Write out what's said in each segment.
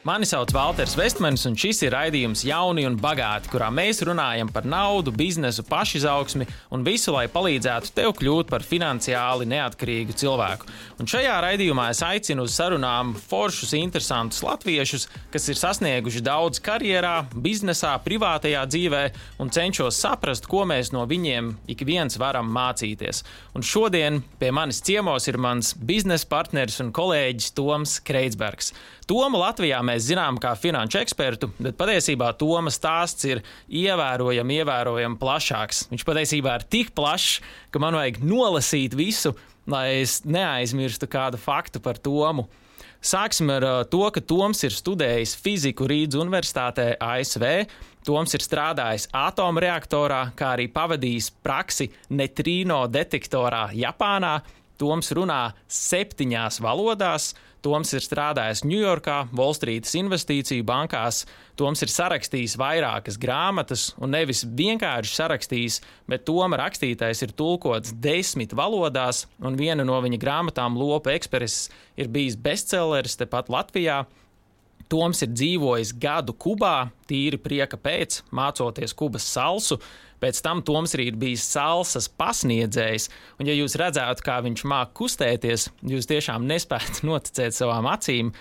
Mani sauc Walters Vestmans, un šis ir raidījums Jauni un Bagāti, kurā mēs runājam par naudu, biznesu, pašizaugsmi un visu, lai palīdzētu tev kļūt par finansiāli neatkarīgu cilvēku. Un šajā raidījumā es aicinu uz sarunām foršus, interesantus latviešus, kas ir sasnieguši daudz karjerā, biznesā, privātajā dzīvē, un cenšos saprast, ko mēs no viņiem ik viens varam mācīties. Un šodien pie manis ciemos ir mans biznesa partneris un kolēģis Toms Kreitsbergs. Tomu Latvijā mēs zinām kā finanšu ekspertu, bet patiesībā Toma stāsts ir ievērojami, ievērojami plašāks. Viņš patiesībā ir tik plašs, ka man vajag nolasīt visu, lai es neaizmirstu kādu faktu par Tomu. Sāksim ar uh, to, ka Toms ir studējis fiziku Rīgas Universitātē ASV. Toms ir strādājis atomreaktorā, kā arī pavadījis praksi netrīno detektorā Japānā. Toms runā septiņās valodās. Toms ir strādājis Ņujorkā, Volstrītas investīciju bankās. Toms ir sarakstījis vairākas grāmatas, un nevis vienkārši sarakstījis, bet Toma rakstītais ir tulkots desmit valodās, un viena no viņa grāmatām, Lopa ekspreses, ir bijis bestselleris tepat Latvijā. Toms ir dzīvojis gadu Kubā, tīri prieka pēc, mācoties Kubas salsu. Pēc tam Toms ir bijis salsas pasniedzējs, un, ja jūs redzētu, kā viņš māca kustēties, jūs tiešām nespētu noticēt savām acīm.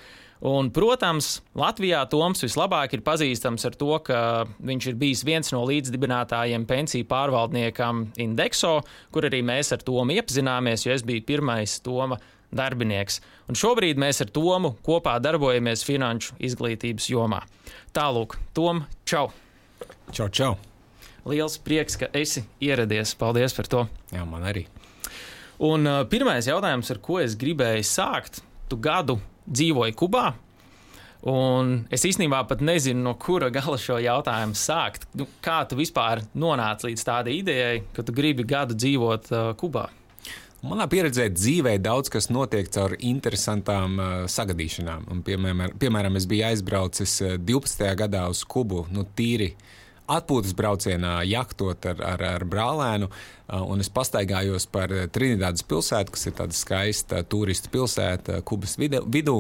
Un, protams, Latvijā Toms vislabāk ir pazīstams ar to, ka viņš ir bijis viens no līdzdibinātājiem pensiju pārvaldniekam Indexo, kur arī mēs ar Tomu iepazināmies, jo es biju pirmais Toma darbinieks. Un šobrīd mēs ar Tomu kopā darbojamies finanšu izglītības jomā. Tālūk, Tom, čau! Čau, čau! Liels prieks, ka esi ieradies. Paldies par to! Jā, man arī. Un uh, pirmais jautājums, ar ko es gribēju sākt, tu gadu dzīvoji Kubā. Un es īstenībā pat nezinu, no kura gala šo jautājumu sākt. Nu, kā tu vispār nonāci līdz tādai idejai, ka tu gribi gadu dzīvot uh, Kubā? Manā pieredzē dzīvē daudz kas notiek caur interesantām uh, sagadīšanām. Un, piemēram, piemēram, es biju aizbraucis 12. gadā uz Kubu, nu, tīri atpūtas braucienā, jahtot ar, ar, ar brālēnu. Uh, un es pastaigājos par Trinidādas pilsētu, kas ir tāda skaista turistu pilsēta Kubas vidū.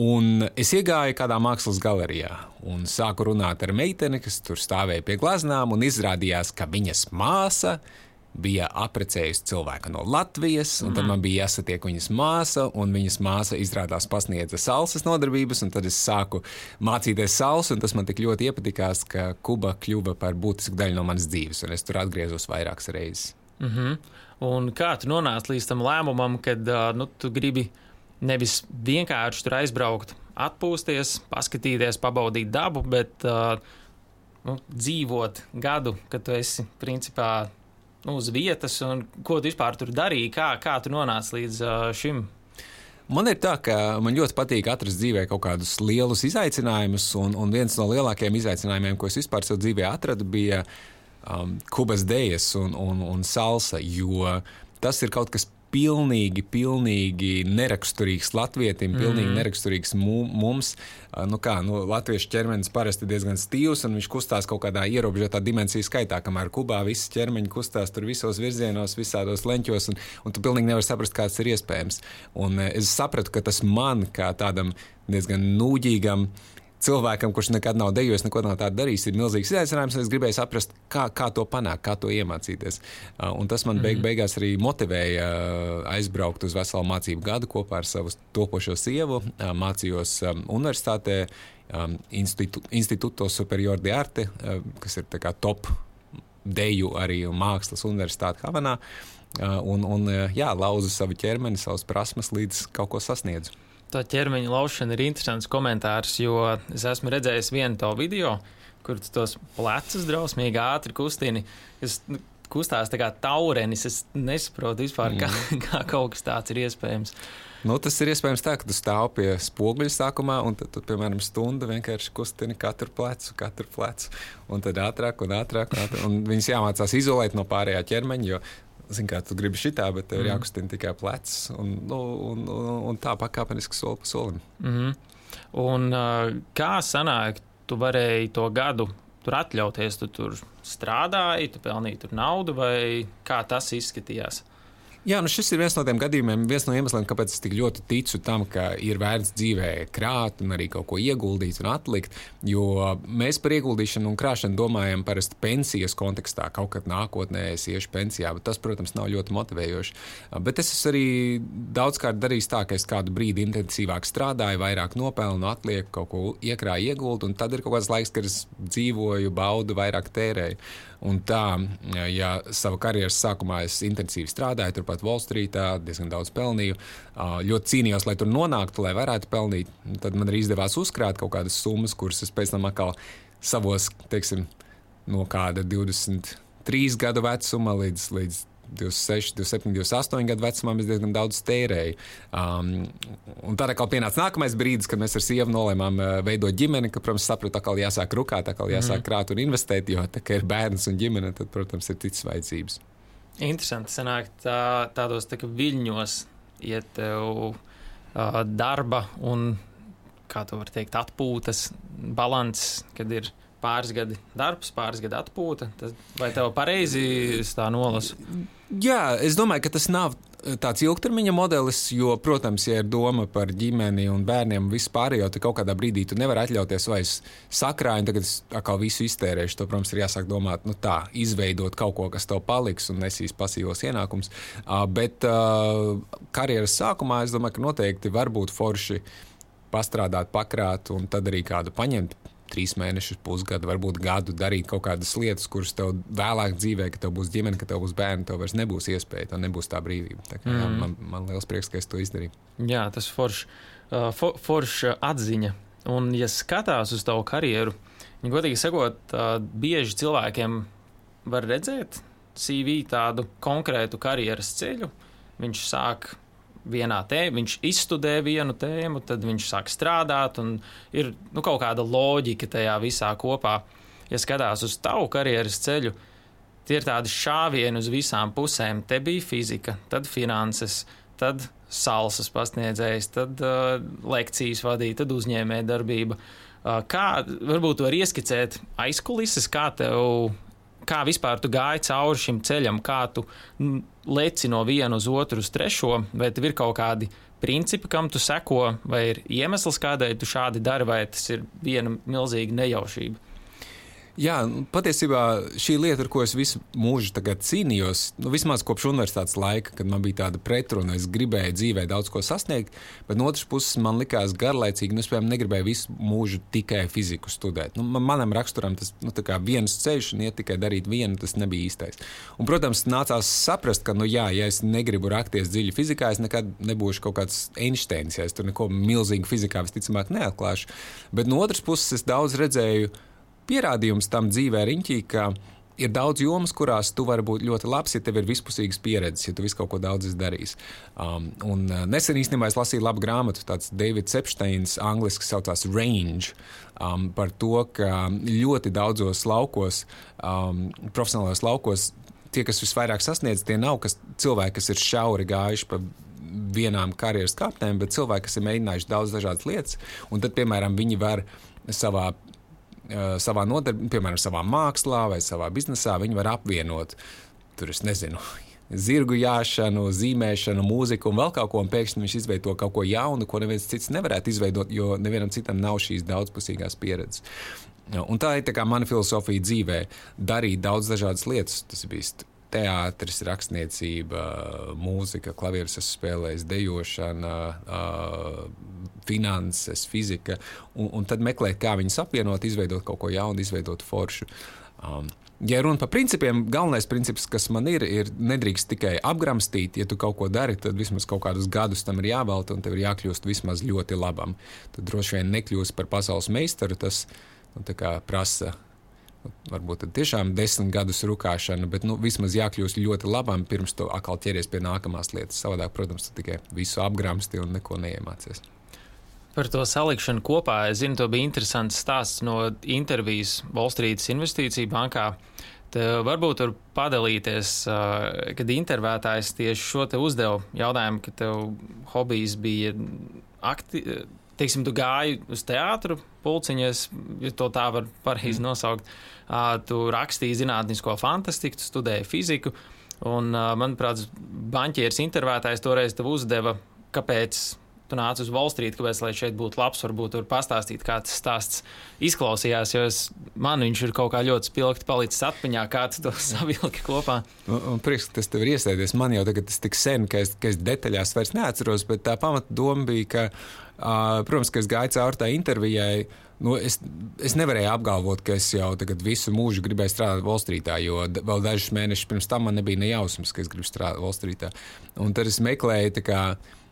Un es iegāju kādā mākslas galerijā un sāku runāt ar meiteni, kas tur stāvēja pie glaznām, un izrādījās, ka viņas māsa ir bija apprecējusi cilvēku no Latvijas, un tad mhm. man bija jāsatiek viņas māsa, un viņas māsa izrādās pasniedza salsas nodarbības, un tad es sāku mācīties salsu, un tas man tik ļoti iepatikās, ka Kuba kļuva par būtisku daļu no manas dzīves, un es tur atgriezos vairākas reizes. Mm -hmm. Un kā tu nonāci līdz tam lēmumam, kad nu, tu gribi nevis vienkārši tur aizbraukt, atpūsties, paskatīties, pabaudīt dabu, bet uh, nu, dzīvot gadu, kad tu esi principā uz vietas, un ko tu vispār tur darīji, kā, kā tu nonāci līdz uh, šim? Man ir tā, ka man ļoti patīk atrast dzīvē kaut kādus lielus izaicinājumus, un, un viens no lielākajiem izaicinājumiem, ko es vispār savā dzīvē atradu, bija um, kubas dēļas un, un, un salsa, jo tas ir kaut kas pilnīgi, pilnīgi neraksturīgs latvietim, pilnīgi mm. neraksturīgs mums. Nu kā, nu, latviešu ķermenis parasti diezgan stīvs, un viņš kustās kaut kādā ierobežotā dimensiju skaitā, kamēr Kubā viss ķermeņi kustās tur visos virzienos, visādos leņķos, un, un tu pilnīgi nevari saprast, kā tas ir iespējams. Un es sapratu, ka tas man kā tādam diezgan nūģīgam, uh, cilvēkam, kurš nekad nav dejojis, neko nav tādu darījis, ir milzīgs izaicinājums. Es gribēju saprast, kā, kā to panākt, kā to iemācīties. Uh, un tas man beig, mhm. beigās arī motivēja uh, aizbraukt uz veselu mācību gadu kopā ar savu topošo sievu. Uh, mācījos um, universitātē, um, Instituto, Instituto Superior de Arte, kas ir top deju arī mākslas universitāte Havanā. Un, un jā, lauzu savu ķermeni, savas prasmes, līdz kaut ko sasniedzu. Tā ķermeņa laušana ir interesants komentārs, jo es esmu redzējis vienu to video, kur tos plecus drausmīgi ātri kustini. Es, nu, Kustās tā kā taurenis. Es nesaprotu vispār, kā, mm. kā kaut kas tāds ir iespējams. Nu, tas ir iespējams tā, ka tu stāv pie spoguļa sākumā, un tad, tu, piemēram, stundu vienkārši kustini katru plecu, katru plecu, un tad ātrāk un ātrāk. Un, ātrāk, un viņas jāmācās izolēt no pārējā ķermeņa, jo Zini, kā tu gribi šitā, bet tev mm. ir jākustina tikai plecs. Un, nu, un, un, un tā pakāpeniski soli pa solim. Mm -hmm. Un kā sanāk, tu varēji to gadu tur atļauties? Tu tur strādāji, tu pelnīji tur naudu, vai kā tas izskatījās? Jā, nu šis ir viens no tiem gadījumiem, viens no iemesliem, kāpēc es tik ļoti ticu tam, ka ir vērts dzīvē krāt un arī kaut ko ieguldīt un atlikt. Jo mēs par ieguldīšanu un krāšanu domājam parasti pensijas kontekstā. Kaut kad nākotnē es iešu pensijā, bet tas, protams, nav ļoti motivējoši. Bet es esmu arī daudzkārt darījis tā, ka es kādu brīdi intensīvāk strādāju, vairāk nopelnu, atlieku, kaut ko iekrāju, ieguldu, un tad ir kaut kāds laiks, kad es dzīvoju, baudu, vairāk tērēju. Un tā, ja savā karjeras sākumā es intensīvi strādāju, turpat Wallstreetā, diezgan daudz pelnīju, ļoti cīnījos, lai tur nonāktu, lai varētu pelnīt, tad man arī izdevās uzkrāt kaut kādas summas, kuras es pēc tam atkal savos, teiksim, no kāda 23 gadu vecuma līdz, līdz 26, 27, 28 gadu vecumā es diezgan daudz tērēju. Um, un tad atkal pienāca nākamais brīdis, kad mēs ar sievu nolēmām uh, veidot ģimeni, ka, protams, sapratu, atkal jāsāk rukāt, atkal jāsāk mm. krāt un investēt, jo tā kā ir bērns un ģimene, tad, protams, ir citas vajadzības. Interesanti sanāk tā, tādos tā viļņos iet tev uh, darba un, kā tu vari teikt, atpūtas balans, kad ir pāris gadi darbs, pāris gadi atpūta. Tas, vai tev pareizi tā nolasu? Jā, es domāju, ka tas nav eh, tāds ilgtermiņa modelis, jo, protams, ja ir doma par ģimeni un bērniem un vispārējo, tad kaut kādā brīdī tu nevari atļauties vairs sakrājumu, tagad es atkal visu iztērēšu. To, protams, ir jāsāk domāt, nu tā, izveidot kaut ko, kas tev paliks un nesīs pasīvos ienākumus. Uh, bet karjeras sākumā es domāju, ka noteikti var būt forši pastrādāt, pakrāt un tad arī kādu paņemt trīs mēnešus, pusgadu, varbūt gadu darīt kaut kādas lietas, kuras tev vēlāk dzīvē, kad tev būs ģimene, kad tev būs bērni, tev vairs nebūs iespēja, tev nebūs tā brīvība. Tā kā, mm. jā, man, man liels prieks, ka es to izdarīju. Jā, tas foršs uh, for, forš atziņa. Un, ja skatās uz tavu karjeru, ja godīgi sakot, uh, bieži cilvēkiem var redzēt CV tādu konkrētu karjeras ceļu. Viņš sāk vienā tēmā, viņš izstudē vienu tēmu, tad viņš sāk strādāt, un ir nu, kaut kāda loģika tajā visā kopā. Ja skatās uz tavu karjeras ceļu, tie ir tādi šāvieni uz visām pusēm. Te bija fizika, tad finanses, tad salsas pasniedzējs, tad uh, lekcijas vadīja, tad uzņēmē darbība. Uh, kā varbūt var ieskicēt aizkulises, kā tev kā vispār tu gāji cauri šim ceļam, kā tu leci no viena uz otru, uz trešo, vai tev ir kaut kādi principi, kam tu seko, vai ir iemesls, kādēļ tu šādi dari, vai tas ir viena milzīga nejaušība. Jā, patiesībā šī lieta, ar ko es visu mūžu cīnījos, nu, vismaz kopš universitātes laika, kad man bija tāda pretruna, es gribēju dzīvē daudz ko sasniegt, bet no otras puses man likās garlaicīgi, nu, es piemēram negribēju visu mūžu tikai fiziku studēt. Nu, man, manam raksturam tas nu, viens ceļš un iet tikai darīt vienu, tas nebija īstais. Un, protams, nācās saprast, ka, nu, jā, ja es negribu rakties dziļi fizikā, es nekad nebūšu kaut kāds Einsteins, ja es tur neko milzīgu fizikā visticamāk neatklāšu. Bet no otras puses es daudz redzēju pierādījums tam dzīvē riņķī, ka ir daudz jomas, kurās tu vari būt ļoti labs, ja tev ir vispusīgas pieredzes, ja tu visu kaut ko daudz esi darījis. Um, un uh, nesen īstenībā es lasīju labu grāmatu, tāds Davids Epsteins, angļuiski saucās Range, um, par to, ka ļoti daudzos laukos, um, profesionālajos laukos, tie, kas visvairāk sasniedz, tie nav kas, cilvēki, kas ir šauri gājuši pa vienām karjeras kāpnēm, bet cilvēki, kas ir mēģinājuši daudz dažādas lietas, un tad, piemēram, viņi var savā savā nodarbībā, piemēram, savā mākslā vai savā biznesā, viņi var apvienot tur, es nezinu. Zirgu jāšanu, zīmēšanu, mūziku un vēl kaut ko, un pēkšņi viņš izveido kaut ko jaunu, ko neviens cits nevarētu izveidot, jo nevienam citam nav šīs daudzpusīgās pieredzes. Un tā ir tā mana filozofija dzīvē - darīt daudz dažādas lietas. Tas bija teātris, rakstniecība, mūzika, klavieres spēlēs, dejošana, finanses, fizika, un, un tad meklēt, kā viņus apvienot, izveidot kaut ko jaunu, izveidot foršu. Um, ja runa par principiem, galvenais princips, kas man ir, ir nedrīkst tikai apgramstīt. Ja tu kaut ko dari, tad vismaz kaut kādus gadus tam ir jāvelta, un tev ir jākļūst vismaz ļoti labam. Tad droši vien nekļūst par pasaules meistaru. Tas nu, prasa Varbūt tiešām desmit gadus rūkāšana, bet nu, vismaz jākļūst ļoti labam, pirms to atkal ķeries pie nākamās lietas. Savādāk, protams, tu tikai visu apgramsti un neko neiemācies. Par to salikšanu kopā, es zinu, to bija interesants stāsts no intervijas Wall Street investīciju bankā. Te varbūt var padalīties, kad intervētājs tieši šo te uzdeva jautājumu, ka tev hobijs bija akti, teiksim, tu gāji uz teātru, pulciņas, ja to tā var pareizi mm. nosaukt. Uh, tu rakstīji zinātnisko fantastiku, tu studēji fiziku. Un, manuprāt, banķieris intervētājs toreiz tev uzdeva, kāpēc tu nāc uz Wall Street, kāpēc lai šeit būtu labs, varbūt tur pastāstīt, kā tas stāsts izklausījās. Jo es, man viņš ir kaut kā ļoti spilgti palicis atmiņā, kā tu to savilki kopā. Prieks, ka tas tev ir iestādies. Man jau tagad tas tik sen, ka es, ka es detaļās vairs neatceros, bet tā pamata doma bija, ka, uh, protams, ka es gāju cauri tā intervijai. Nu, es, es nevarēju apgalvot, ka es jau visu mūžu gribēju strādāt Wallstreetā, jo vēl dažus mēnešus pirms tam man nebija nejausmas, ka es gribu strādāt Wallstreetā. Un tad es meklēju, kā,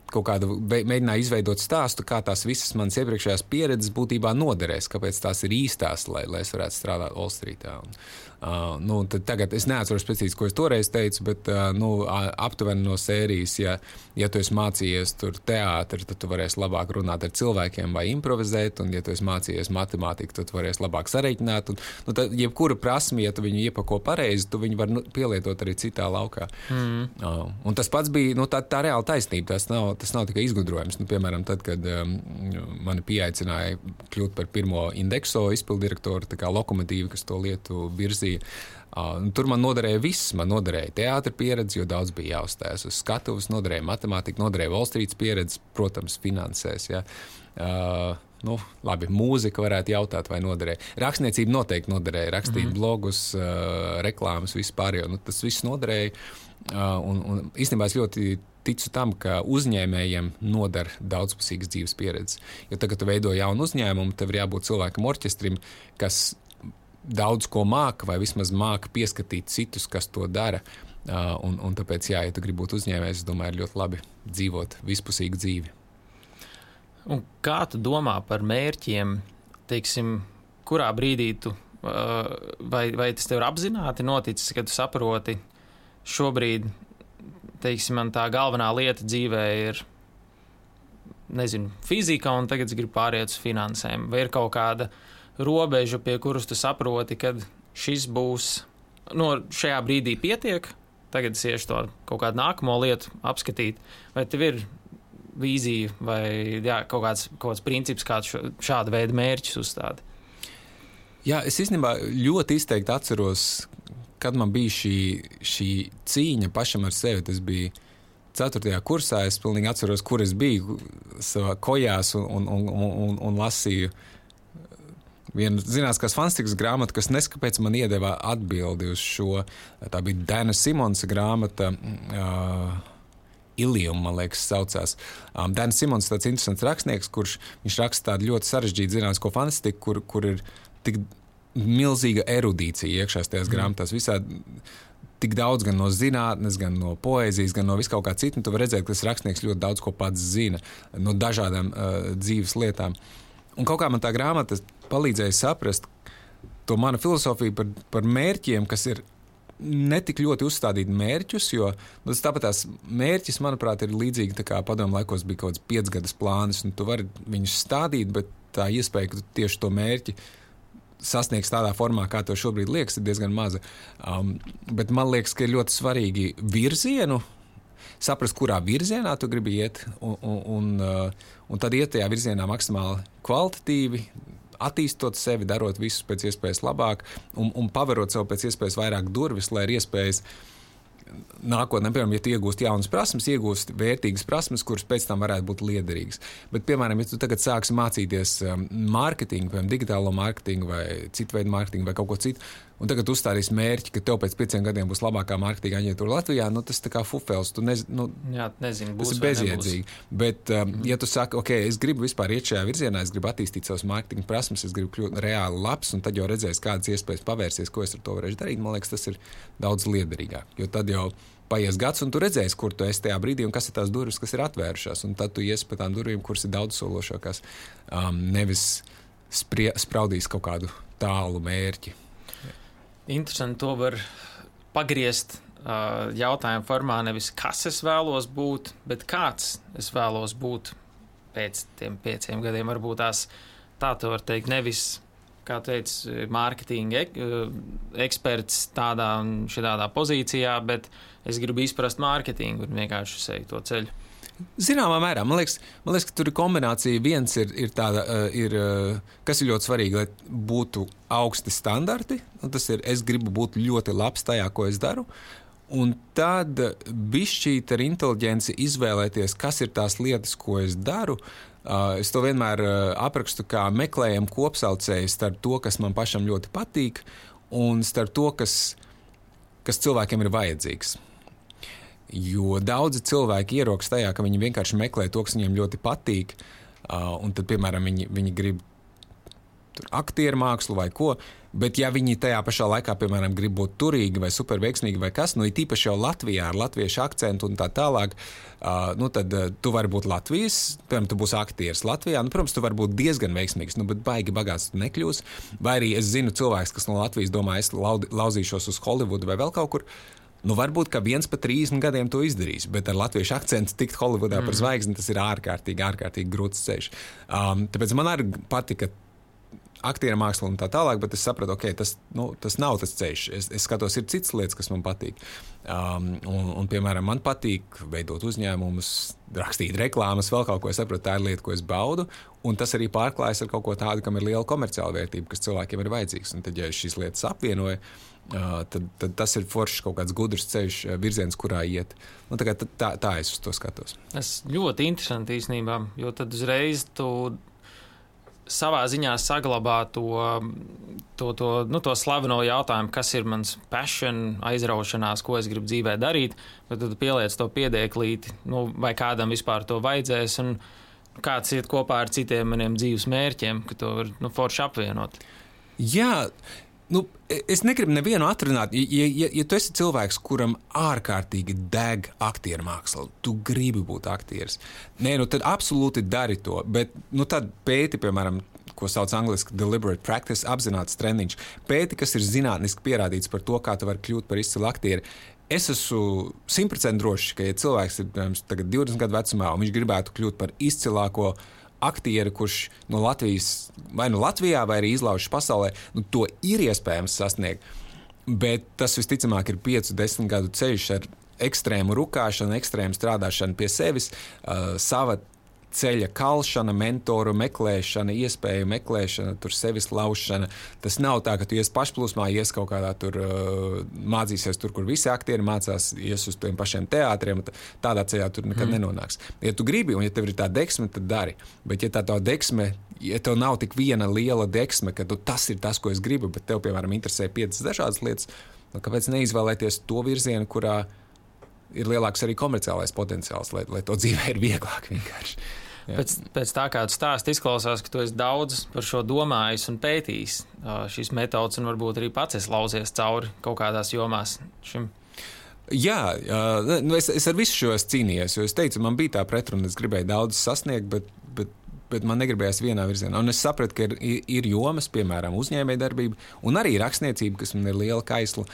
kaut kādu mēģināju izveidot stāstu, kā tās visas manas iepriekšējās pieredzes būtībā noderēs, kāpēc tās ir īstās, lai, lai es varētu strādāt Wallstreetā. Un, Uh, nu, tagad es neatceros precīzi, ko es toreiz teicu, bet uh, nu, aptuveni no sērijas, ja, ja tu esi mācījies tur teātrī, tad tu varēsi labāk runāt ar cilvēkiem vai improvizēt, un, ja tu esi mācījies matemātiku, tad tu varēsi labāk sareiķināt. Un, nu, tad, jebkura prasme, ja tu viņu iepako pareizi, tu viņu vari nu, pielietot arī citā laukā. Mm. Uh, un tas pats bija nu, tā, tā reāla taisnība. Tas nav, tas nav tikai izgudrojums. Nu, piemēram, tad, kad um, mani pieaicināja kļūt par pirmo indekso izpildirektoru, tā kā lokomotīvu, kas to lietu virzīja televīzija. Uh, tur man noderēja viss. Man noderēja teātris pieredze, jo daudz bija jāuzstājas uz skatuves, noderēja matemātika, noderēja Street pieredze, protams, finansēs. Ja. Uh, Nu, labi, mūzika varētu jautāt, vai noderēja. Rakstniecība noteikti noderēja. Rakstīt mm -hmm. blogus, uh, reklāmas, vispār. Jo, nu, tas viss noderēja. Uh, un, un īstenībā es ļoti ticu tam, ka uzņēmējiem noder daudzpusīgas dzīves pieredzes. Jo tagad, kad tu veido jaunu uzņēmumu, tev ir jābūt cilvēkam, orķestrim, kas daudz ko māca, vai vismaz māca pieskatīt citus, kas to dara. Uh, un, un tāpēc, jā, ja tu gribi būt uzņēmējs, es domāju, ir ļoti labi dzīvot vispusīgu dzīvi. Un kā tu domā par mērķiem? Teiksim, kurā brīdī tu, uh, vai, vai tas tev ir apzināti noticis, ka tu saproti, šobrīd, teiksim, man tā galvenā lieta dzīvē ir, nezinu, fizika, un tagad es gribu pāriet uz finansēm, vai ir kaut kāda uh, robežu, pie kuras tu saproti, kad šis būs no šajā brīdī pietiek. Tagad es iešu to kaut kādu nākamo lietu apskatīt, vai tev ir vīzija vai jā, kaut, kāds, kaut kāds princips, kāds šāda veida mērķus uzstāda. Jā, es īstenībā ļoti izteikti atceros, kad man bija šī, šī cīņa pašam ar sevi. Tas bija 4. kursā. Es pilnīgi atceros, kur es biju savā kojās un, un, un, un, un lasīju uh, Viena zinātniskās fantastikas grāmata, kas neskapēc man iedeva atbildi uz šo. Tā bija Dana Simonsa grāmata. Uh, Ilium, man liekas, saucās. Um, Dānis Simons ir tāds interesants rakstnieks, kurš raksta tādu ļoti sarežģītu zinātnisko fantastiku, kur, kur ir tik milzīga erudīcija iekšā tajās mm. grāmatās. Visādi tik daudz gan no zinātnes, gan no poēzijas, gan no vis kaut kā cita. Tu vari redzēt, ka tas rakstnieks ļoti daudz ko pats zina no dažādām uh, dzīves lietām. Un kaut kā man tā grāmata palīdzēja saprast to manu filozofiju par, par mērķiem, kas ir netik ļoti uzstādīt mērķus, jo nu, tas tāpat tās mērķis, manuprāt, ir līdzīgi kā padomu laikos bija kaut kāds piecgadas plāns, un tu vari viņus stādīt, bet tā iespēja, ka tu tieši to mērķi sasniegs tādā formā, kā to šobrīd liekas, ir diezgan maza. Um, bet man liekas, ka ir ļoti svarīgi virzienu. Saprast, kurā virzienā tu gribi iet, un, un, un, uh, un tad iet tajā virzienā maksimāli kvalitatīvi, attīstot sevi, darot visu pēc iespējas labāk un, un paverot sev pēc iespējas vairāk durvis, lai ir iespējas nākotnē, piemēram, ja tu iegūsti jaunas prasmes, iegūsti vērtīgas prasmes, kuras pēc tam varētu būt liederīgas. Bet, piemēram, ja tu tagad sāksi mācīties um, mārketingu, piemēram, digitālo mārketingu vai citu veidu mārketingu vai kaut ko citu, un tagad uzstādīs mērķi, ka tev pēc pieciem gadiem būs labākā mārketinga aģentūra Latvijā, nu, tas kā fufels. Nez, nu, Jā, nezinu, būs, tas ir bezjēdzīgi. Bet, um, mm. ja tu saki, ok, es gribu vispār iet šajā virzienā, es gribu attīstīt savas mārketinga prasmes, es gribu kļūt reāli labs, un tad jau redzēs, kādas iespējas pavērsies, ko es ar to varēšu darīt, man liekas, tas ir daudz liederīgāk. Jo tad jau paies gads, un tu redzēsi, kur tu esi tajā brīdī, un kas ir tās durvis, kas ir atvērušās. Un tad tu iesi pa tām durvīm, kuras ir daudz sološākās, um, nevis sprie, spraudīs kaut kādu tālu mērķi. Interesanti, to var pagriezt jautājumu formā. Nevis kas es vēlos būt, bet kāds es vēlos būt pēc tiem pieciem gadiem. Varbūt tās tā tu vari teikt, nevis, kā teica, mārketinga ek, eksperts tādā un šādā pozīcijā, bet es gribu izprast mārketingu un vienkārši seju to ceļu. Zināmā mērā man liekas, man liekas, ka tur ir kombinācija. Viens ir, ir tāda, uh, ir, uh, kas ir ļoti svarīgi, lai būtu augsti standarti. Tas ir, es gribu būt ļoti labs tajā, ko es daru. Un tad bišķīt ar inteliģenci izvēlēties, kas ir tās lietas, ko es daru. Uh, es to vienmēr aprakstu kā meklējumu kopsaucēju starp to, kas man pašam ļoti patīk, un starp to, kas, kas cilvēkiem ir vajadzīgs. Jo daudzi cilvēki ierokas tajā, ka viņi vienkārši meklē to, kas viņiem ļoti patīk, uh, un tad, piemēram, viņi, viņi grib aktieru mākslu vai ko. Bet, ja viņi tajā pašā laikā, piemēram, grib būt turīgi vai superveiksmīgi vai kas, nu, ir tīpaši jau Latvijā ar latviešu akcentu un tā tālāk, uh, nu, tad uh, tu vari būt Latvijas, piemēram, tu būsi aktieris Latvijā. Nu, protams, tu vari būt diezgan veiksmīgs, nu, bet baigi bagāts tu nekļūsi. Vai arī es zinu cilvēks, kas no Latvijas domā, es lauzīšos uz Holivudu vai vēl kaut kur. Nu, varbūt, ka viens pat 30 gadiem to izdarīs, bet ar latviešu akcentu tikt Holivudā mm. par zvaigzni, tas ir ārkārtīgi, ārkārtīgi grūts ceļš. Um, tāpēc man arī patika aktieru mākslu un tā tālāk, bet es sapratu, ka okay, tas, nu, tas nav tas ceļš. Es, es skatos, ir citas lietas, kas man patīk. Um, un, un, piemēram, man patīk veidot uzņēmumus, rakstīt reklāmas, vēl kaut ko. Es saprotu, tā ir lieta, ko es baudu. Un tas arī pārklājas ar kaut ko tādu, kam ir liela komerciāla vērtība, kas cilvēkiem ir vajadzīgs. Un tad, ja šīs lietas apvienoju, uh, tad, tad tas ir foršs kaut kāds gudrs ceļš, uh, virziens, kurā iet. Nu, tā, tā, tā es uz to skatos. Tas ļoti interesanti īstenībā, jo tad uzreiz tu savā ziņā saglabā to, to, to, nu, to slaveno jautājumu, kas ir mans passion, aizraušanās, ko es gribu dzīvē darīt, bet tad pieliec to piedēklīti, nu, vai kādam vispār to vajadzēs, un kāds iet kopā ar citiem maniem dzīves mērķiem, ka to var nu, forši apvienot. Jā, Nu, es negribu nevienu atrunāt. Ja, ja, ja tu esi cilvēks, kuram ārkārtīgi deg aktieru māksla, tu gribi būt aktieris, nē, nu tad absolūti dari to. Bet nu, tad pēti, piemēram, ko sauc angļuiski deliberate practice, apzināts treniņš. Pēti, kas ir zinātniski pierādīts par to, kā tu vari kļūt par izcilu aktieru. Es esmu simtprocentīgi drošs, ka, ja cilvēks ir piemēram, 20 gadu vecumā un viņš gribētu kļūt par izcilāko aktieri, kurš no Latvijas, vai nu Latvijā, vai arī izlaužas pasaulē, nu, to ir iespējams sasniegt. Bet tas visticamāk ir 5, 10 gadu ceļš ar ekstrēmu rukāšanu, ekstrēmu strādāšanu pie sevis, uh, sava ceļa kalšana, mentoru meklēšana, iespēju meklēšana, tur sevis laušana. Tas nav tā, ka tu ies pašplūsmā, ies kaut kādā tur uh, mācīsies, tur, kur visi aktieri mācās, ies uz tiem pašiem teātriem. Tādā ceļā tur nekad mm. nenonāks. Ja tu gribi, un ja tev ir tā deksme, tad dari. Bet ja tā tā deksme, ja tev nav tik viena liela deksme, ka tu, tas ir tas, ko es gribu, bet tev, piemēram, interesē piecas dažādas lietas, nu, kāpēc neizvēlēties to virzienu, kurā ir lielāks arī komerciālais potenciāls, lai, lai to dzīvē ir vieglāk vienkārši. Pēc, pēc tā kā tu stāst, izklausās, ka tu esi daudz par šo domājis un pētījis šīs metodas, un varbūt arī pats esi lauzies cauri kaut kādās jomās šim. Jā, nu es, es ar visu šo cīnījos, jo es teicu, man bija tā pretruna, es gribēju daudz sasniegt, bet, bet, man negribējās vienā virzienā. Un es sapratu, ka ir, ir jomas, piemēram, uzņēmējdarbība un arī rakstniecība, kas man ir liela kaisla,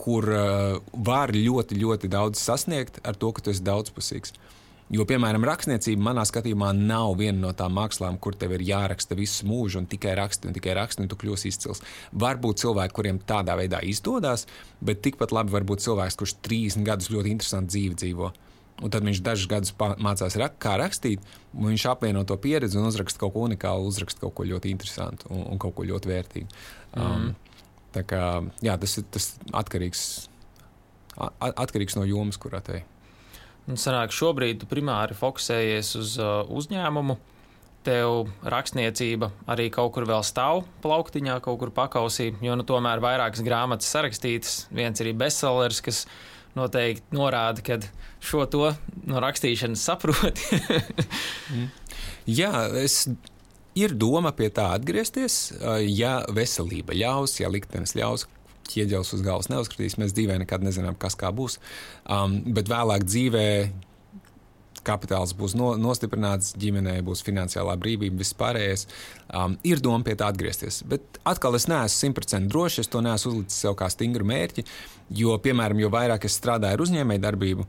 kur var ļoti, ļoti daudz sasniegt ar to, ka tu esi daudzpusīgs. Jo, piemēram, rakstniecība manā skatījumā nav viena no tām mākslām, kur tev ir jāraksta visu mūžu un tikai raksti un tikai raksti, un tu kļūsi izcils. Varbūt cilvēki, kuriem tādā veidā izdodas, bet tikpat labi var būt cilvēks, kurš 30 gadus ļoti interesantu dzīvi dzīvo. Un tad viņš dažus gadus mācās, rak kā rakstīt, un viņš apvieno to pieredzi un uzraksta kaut ko unikālu, uzraksta kaut ko ļoti interesantu un, un kaut ko ļoti vērtīgu. Mm. Um, tā kā, jā, tas ir tas atkarīgs, atkarīgs no jomas, kurā te ir. Un sanāk, šobrīd tu primāri fokusējies uz uh, uzņēmumu. Tev rakstniecība arī kaut kur vēl stāv plauktiņā, kaut kur pakausī, jo nu, tomēr vairākas grāmatas sarakstītas. Viens ir bestsellers, kas noteikti norāda, ka šo to no rakstīšanas saproti. mm. Jā, es ir doma pie tā atgriezties, ja veselība ļaus, ja liktenis ļaus, ķieģelis uz galvas neuzkritīs. Mēs dzīvē nekad nezinām, kas kā būs. Um, bet vēlāk dzīvē kapitāls būs no, nostiprināts, ģimenei būs finansiālā brīvība, viss pārējais. Um, ir doma pie tā atgriezties. Bet atkal es neesmu simtprocentīgi drošs, es to neesmu uzlicis sev kā stingru mērķi. Jo, piemēram, jo vairāk es strādāju ar uzņēmējdarbību,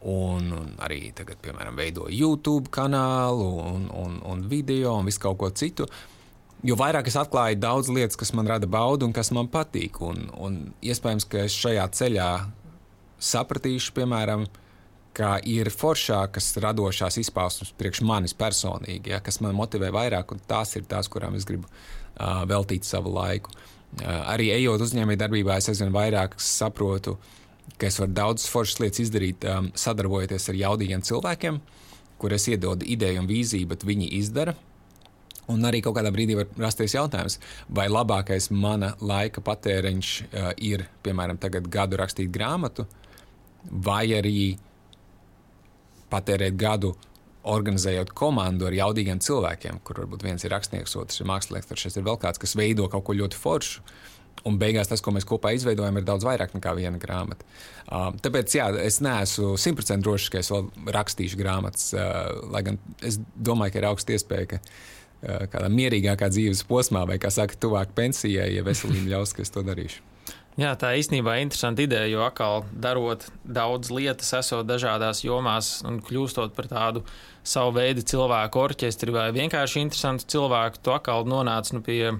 Un, un arī tagad, piemēram, veidoju YouTube kanālu, un, un, un video un visu kaut ko citu jo vairāk es atklāju daudz lietas, kas man rada baudu un kas man patīk. Un, un iespējams, ka es šajā ceļā sapratīšu, piemēram, ka ir foršākas radošās izpausmes priekš manis personīgi, ja, kas man motivē vairāk, un tās ir tās, kurām es gribu uh, veltīt savu laiku. Uh, arī ejot uzņēmējdarbībā, es aizvien vairāk saprotu, ka es varu daudzas foršas lietas izdarīt, um, sadarbojoties ar jaudīgiem cilvēkiem, kur es iedodu ideju un vīziju, bet viņi izdara. Un arī kaut kādā brīdī var rasties jautājums, vai labākais mana laika patēriņš uh, ir, piemēram, gadu rakstīt grāmatu, vai arī patērēt gadu organizējot komandu ar jaudīgiem cilvēkiem, kur varbūt viens ir rakstnieks, otrs ir mākslinieks, tad šis ir vēl kāds, kas veido kaut ko ļoti foršu. Un beigās tas, ko mēs kopā izveidojam, ir daudz vairāk nekā viena grāmata. Uh, tāpēc jā, es neesmu simtprocentīgi drošs, ka es vēl rakstīšu grāmatas, uh, lai gan es domāju, ka ir augsta iespēja, ka uh, kādā mierīgākā dzīves posmā, vai kā saka, tuvāk pensijai, ja veselība ļaus, ka es to darīšu. Jā, tā īstenībā ir interesanta ideja, jo atkal darot daudz lietas, esot dažādās jomās un kļūstot par tādu savu veidu cilvēku orķestri vai vienkārši interesantu cilvēku, tu atkal nonāc nu, pie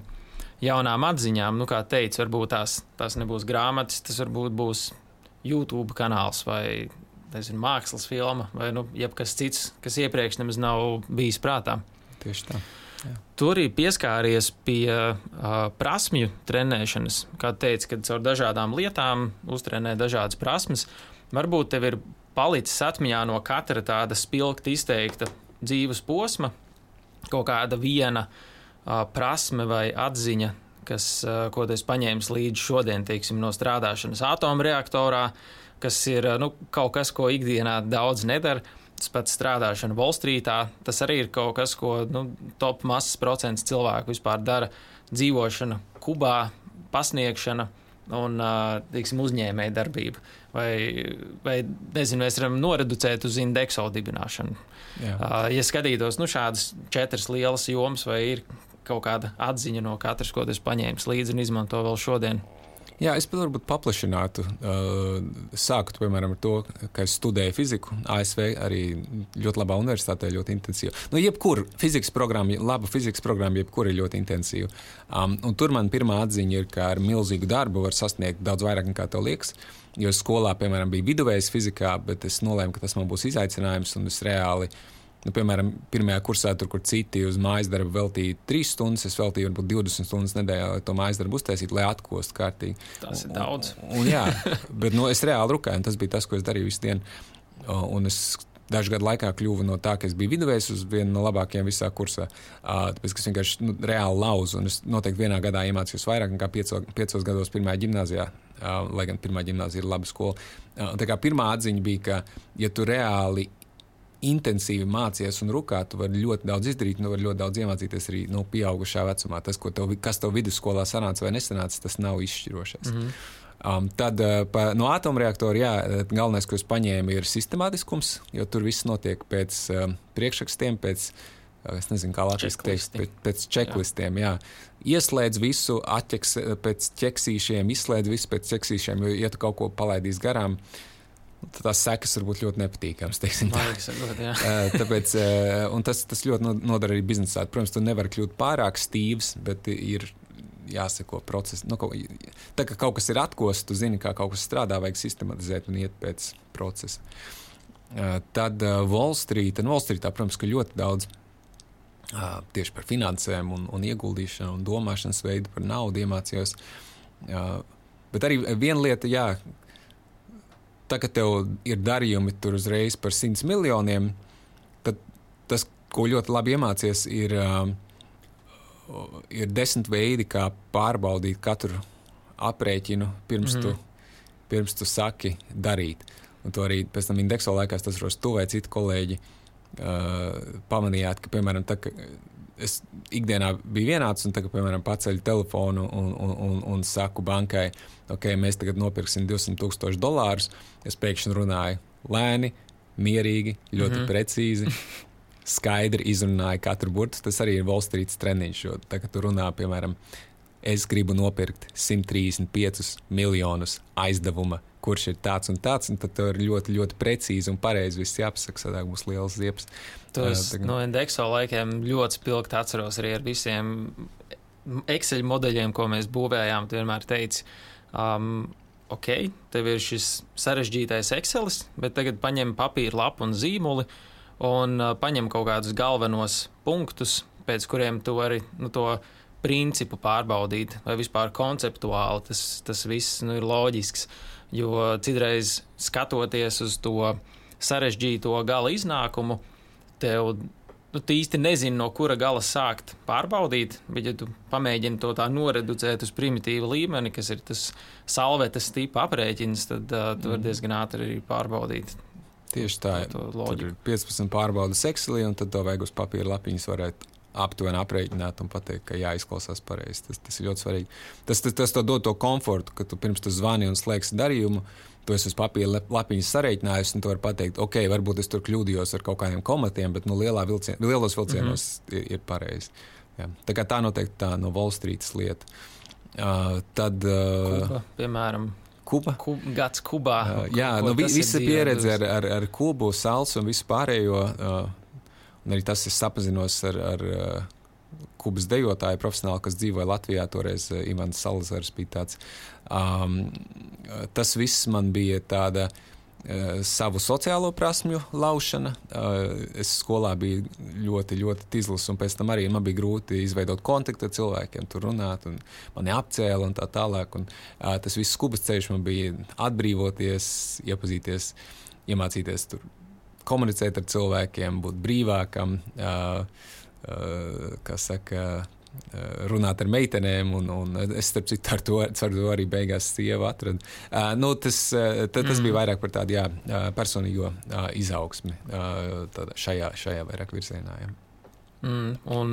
jaunām atziņām. Nu, kā teicu, varbūt tās, tās nebūs grāmatas, tas varbūt būs YouTube kanāls vai nezinu, mākslas filma vai nu, jebkas cits, kas iepriekš nemaz nav bijis prātā. Tieši tā. Jā. Tur arī pieskāries pie uh, prasmju trenēšanas. Kā teica, kad caur dažādām lietām uztrenē dažādas prasmes. Varbūt tev ir palicis atmiņā no katra tāda spilgti izteikta dzīves posma, kaut kāda viena uh, prasme vai atziņa, kas, uh, ko tu esi paņēmis līdzi šodien, teiksim, no strādāšanas atomreaktorā, kas ir uh, nu, kaut kas, ko ikdienā daudz nedara tas pats strādāšana Wallstreetā, tas arī ir kaut kas, ko nu, top masas procents cilvēku vispār dara. Dzīvošana Kubā, pasniegšana un teiksim, uzņēmēja darbība. Vai, vai nezinu, mēs varam noreducēt uz indeksu dibināšanu. Jā. Ja skatītos nu, šādas četras lielas jomas, vai ir kaut kāda atziņa no katras, ko tas paņēmis līdzi un izmanto vēl šodien. Jā, es varbūt paplašinātu. Uh, sāktu, piemēram, ar to, ka es studēju fiziku ASV, arī ļoti labā universitātē, ļoti intensīvi. Nu, jebkur fizikas programma, laba fizikas programma, jebkur ir ļoti intensīva. Um, tur man pirmā atziņa ir, ka ar milzīgu darbu var sasniegt daudz vairāk nekā tev liekas. Jo skolā, piemēram, bija viduvējs fizikā, bet es nolēmu, ka tas man būs izaicinājums un es reāli Nu, piemēram, pirmajā kursā, tur, kur citi uz mājas darbu veltīja 3 stundas, es veltīju varbūt 20 stundas nedēļā, lai to mājas darbu uztaisītu, lai atkostu kārtīgi. Tas ir daudz. Un, un, jā, bet nu, es reāli rukāju, un tas bija tas, ko es darīju visu dienu. Un es dažu gadu laikā kļuvu no tā, ka es biju viduvējs uz vienu no labākajiem visā kursā. Tāpēc es vienkārši nu, reāli lauzu, un es noteikti vienā gadā iemācījos vairāk nekā pieco, piecos gados pirmajā gimnājā. Lai gan pirmā gimnājā ir laba skola. Tā kā pirmā atziņa bija, ka, ja tu reāli intensīvi mācies un rukāt, tu vari ļoti daudz izdarīt, un vari ļoti daudz iemācīties arī no nu, pieaugušā vecumā. Tas, tev, kas tev vidusskolā sanāca vai nesanāca, tas nav izšķirošais. Mm -hmm. Um, tad uh, pa, no atomreaktora jā, galvenais, ko es paņēmu, ir sistemātiskums, jo tur viss notiek pēc um, priekšrakstiem, pēc, uh, es nezinu, kā latviešu teikt, pēc, pēc čeklistiem. Jā. Jā. Ieslēdz visu, atķeks pēc ķeksīšiem, izslēdz visu pēc ķeksīšiem, jo, ja tu kaut ko palaidīsi garām, uh, tās sekas var būt ļoti nepatīkamas. Tāpēc tas, tas ļoti nodara arī biznesā. Protams, tu nevari kļūt pārāk stīvs, bet ir jāseko procesam. Nu, tā kā kaut kas ir atkosts, tu zini, kā kaut kas strādā, vajag sistematizēt un iet pēc procesa. Tad Wall Street, un Wall protams, ka ļoti daudz tieši par finansēm un, un ieguldīšanu un domāšanas veidu par naudu iemācījos. Bet arī viena lieta, jā, tā, ka tev ir darījumi tur uzreiz par 100 miljoniem, tad tas, ko ļoti labi iemācies, ir, uh, ir desmit veidi, kā pārbaudīt katru aprēķinu pirms, mm tu, pirms tu saki darīt. Un to arī pēc tam indeksa laikā tas ros tu vai citi kolēģi uh, pamanījāt, ka, piemēram, tā, ka es ikdienā biju vienāds, un tagad, piemēram, paceļu telefonu un, un, un, un saku bankai, ok, mēs tagad nopirksim 200 tūkstošus dolārus. Es pēkšņi runāju lēni, mierīgi, ļoti mm -hmm. precīzi. Skaidri izrunāju katru burtu. Tas arī ir Wall Street treniņš. Jo tagad tu runā, piemēram, es gribu nopirkt 135 miljonus aizdevuma kurš ir tāds un tāds, un tad tur ir ļoti, ļoti precīzi un pareizi viss jāpasaka, tad būs liels ziepes. Tos uh, no indeksa laikiem ļoti spilgti atceros arī ar visiem Excel modeļiem, ko mēs būvējām. Tu vienmēr teici, um, ok, tev ir šis sarežģītais Excel, bet tagad paņem papīra lapu un zīmoli un uh, paņem kaut kādus galvenos punktus, pēc kuriem tu vari nu, to principu pārbaudīt, vai vispār konceptuāli tas, tas viss nu, ir loģisks. Jo citreiz skatoties uz to sarežģīto gala iznākumu, tev nu, īsti nezini, no kura gala sākt pārbaudīt, bet, ja tu pamēģini to tā noreducēt uz primitīvu līmeni, kas ir tas salvetes tipa aprēķins, tad uh, tu vari mhm. diezgan ātri arī pārbaudīt. Tieši tā, tur ir 15 pārbaudas Excelī, un tad to vajag uz papīra lapiņas varētu aptuveni aprēķināt un pateikt, ka jāizklausās pareizi. Tas, tas ir ļoti svarīgi. Tas, tas, tas dod to komfortu, ka tu pirms tam zvani un slēgsi darījumu. Tu esi uz papīra lapiņas sareiķinājis, un tu vari pateikt, ok, varbūt es tur kļūdījos ar kaut kādiem komatiem, bet nu, vilcien, lielos vilcienos mm -hmm. ir, ir pareizi. Jā. Tā, tā noteikti tā no Wall Street lieta. Uh, tad, uh, Kuba, piemēram, Kuba. Kub, gads Kubā. Uh, jā, nu, vi, visa pieredze ar, ar, ar Kubu, Salsu un visu pārējo. Uh, Un arī tas es sapazinos ar, ar uh, kubas dejotāju profesionāli, kas dzīvoja Latvijā. Toreiz uh, Ivans Salazars bija tāds. Um, tas viss man bija tāda uh, savu sociālo prasmju laušana. Uh, es skolā biju ļoti, ļoti tīzlis, un pēc tam arī man bija grūti izveidot kontaktu ar cilvēkiem, tur runāt, un mani apcēla un tā tālāk. Un, uh, tas viss skubas ceļš man bija atbrīvoties, iepazīties, iemācīties tur komunicēt ar cilvēkiem, būt brīvākam, kā saka, runāt ar meitenēm, un, un es starp citu ar to, ar to arī beigās sievu atradu. Nu, tas, tas, mm. bija vairāk par tādu jā, personīgo izaugsmi šajā, šajā vairāk virzienā. Jā. Mm, un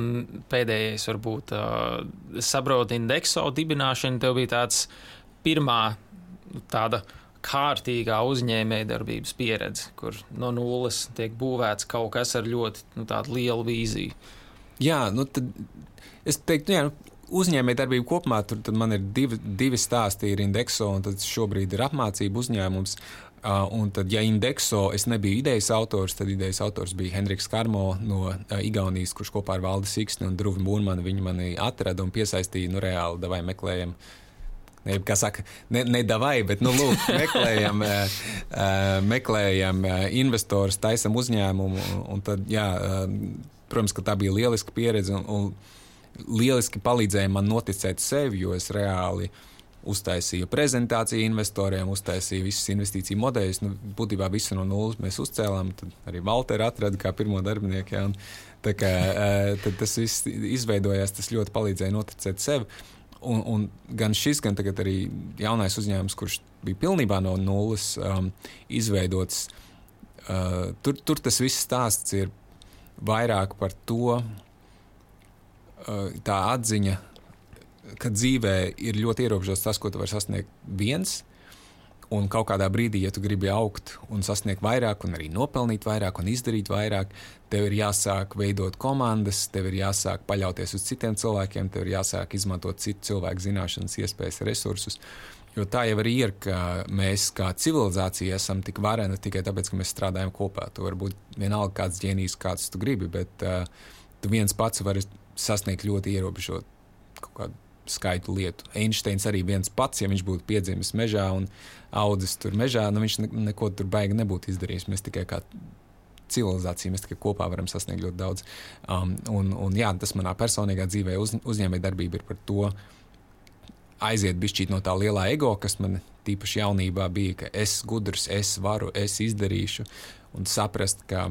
pēdējais, varbūt, uh, saprot, indekso dibināšana tev bija tāds pirmā tāda uh, kārtīgā uzņēmējdarbības pieredze, kur no nulles tiek būvēts kaut kas ar ļoti nu, lielu vīziju. Jā, nu tad es teiktu, jā, nu, uzņēmējdarbība kopumā tur man ir divi, divi stāsti. Ir Indexo, un tas šobrīd ir apmācību uzņēmums. Uh, un tad, ja Indexo es nebiju idejas autors, tad idejas autors bija Henriks Karmo no uh, Igaunijas, kurš kopā ar Valdi Siksni un Druvu Mūrmanu viņi mani atrada un piesaistīja, nu reāli, vai meklējam uh, Ne, kā saka, ne, ne davai, bet nu, lūk, meklējam, meklējam investorus, taisam uzņēmumu. Un tad, jā, protams, ka tā bija lieliska pieredze un, un lieliski palīdzēja man noticēt sevi, jo es reāli uztaisīju prezentāciju investoriem, uztaisīju visus investīciju modeļus. Nu, būtībā visu no nulles mēs uzcēlām. Tad arī Valteru atrada kā pirmo darbinieku. Ja, un, kā, tas viss izveidojās, tas ļoti palīdzēja noticēt sevi. Un, un gan šis, gan arī jaunais uzņēmums, kurš bija pilnībā no nulles um, izveidots, uh, tur, tur tas viss stāsts ir vairāk par to, uh, tā atziņa, ka dzīvē ir ļoti ierobežots tas, ko tu vari sasniegt viens. Un kaut kādā brīdī, ja tu gribi augt un sasniegt vairāk, un arī nopelnīt vairāk un izdarīt vairāk, tev ir jāsāk veidot komandas, tev ir jāsāk paļauties uz citiem cilvēkiem, tev ir jāsāk izmantot citu cilvēku zināšanas, iespējas, resursus. Jo tā jau arī ir, ka mēs kā civilizācija esam tik vareni tikai tāpēc, ka mēs strādājam kopā. Tu vari būt vienalga kāds ģēnijs, kāds tu gribi, bet uh, tu viens pats vari sasniegt ļoti ierobežot kaut kādu skaitu lietu. Einsteins arī viens pats, ja viņš būtu piedzimis mežā un audzis tur mežā, nu viņš ne, neko tur baigi nebūtu izdarījis. Mēs tikai kā civilizācija, mēs tikai kopā varam sasniegt ļoti daudz. Um, un, un jā, tas manā personīgā dzīvē uz, uzņēmējdarbība ir par to aiziet bišķīt no tā lielā ego, kas man tīpaši jaunībā bija, ka es gudrs, es varu, es izdarīšu un saprast, ka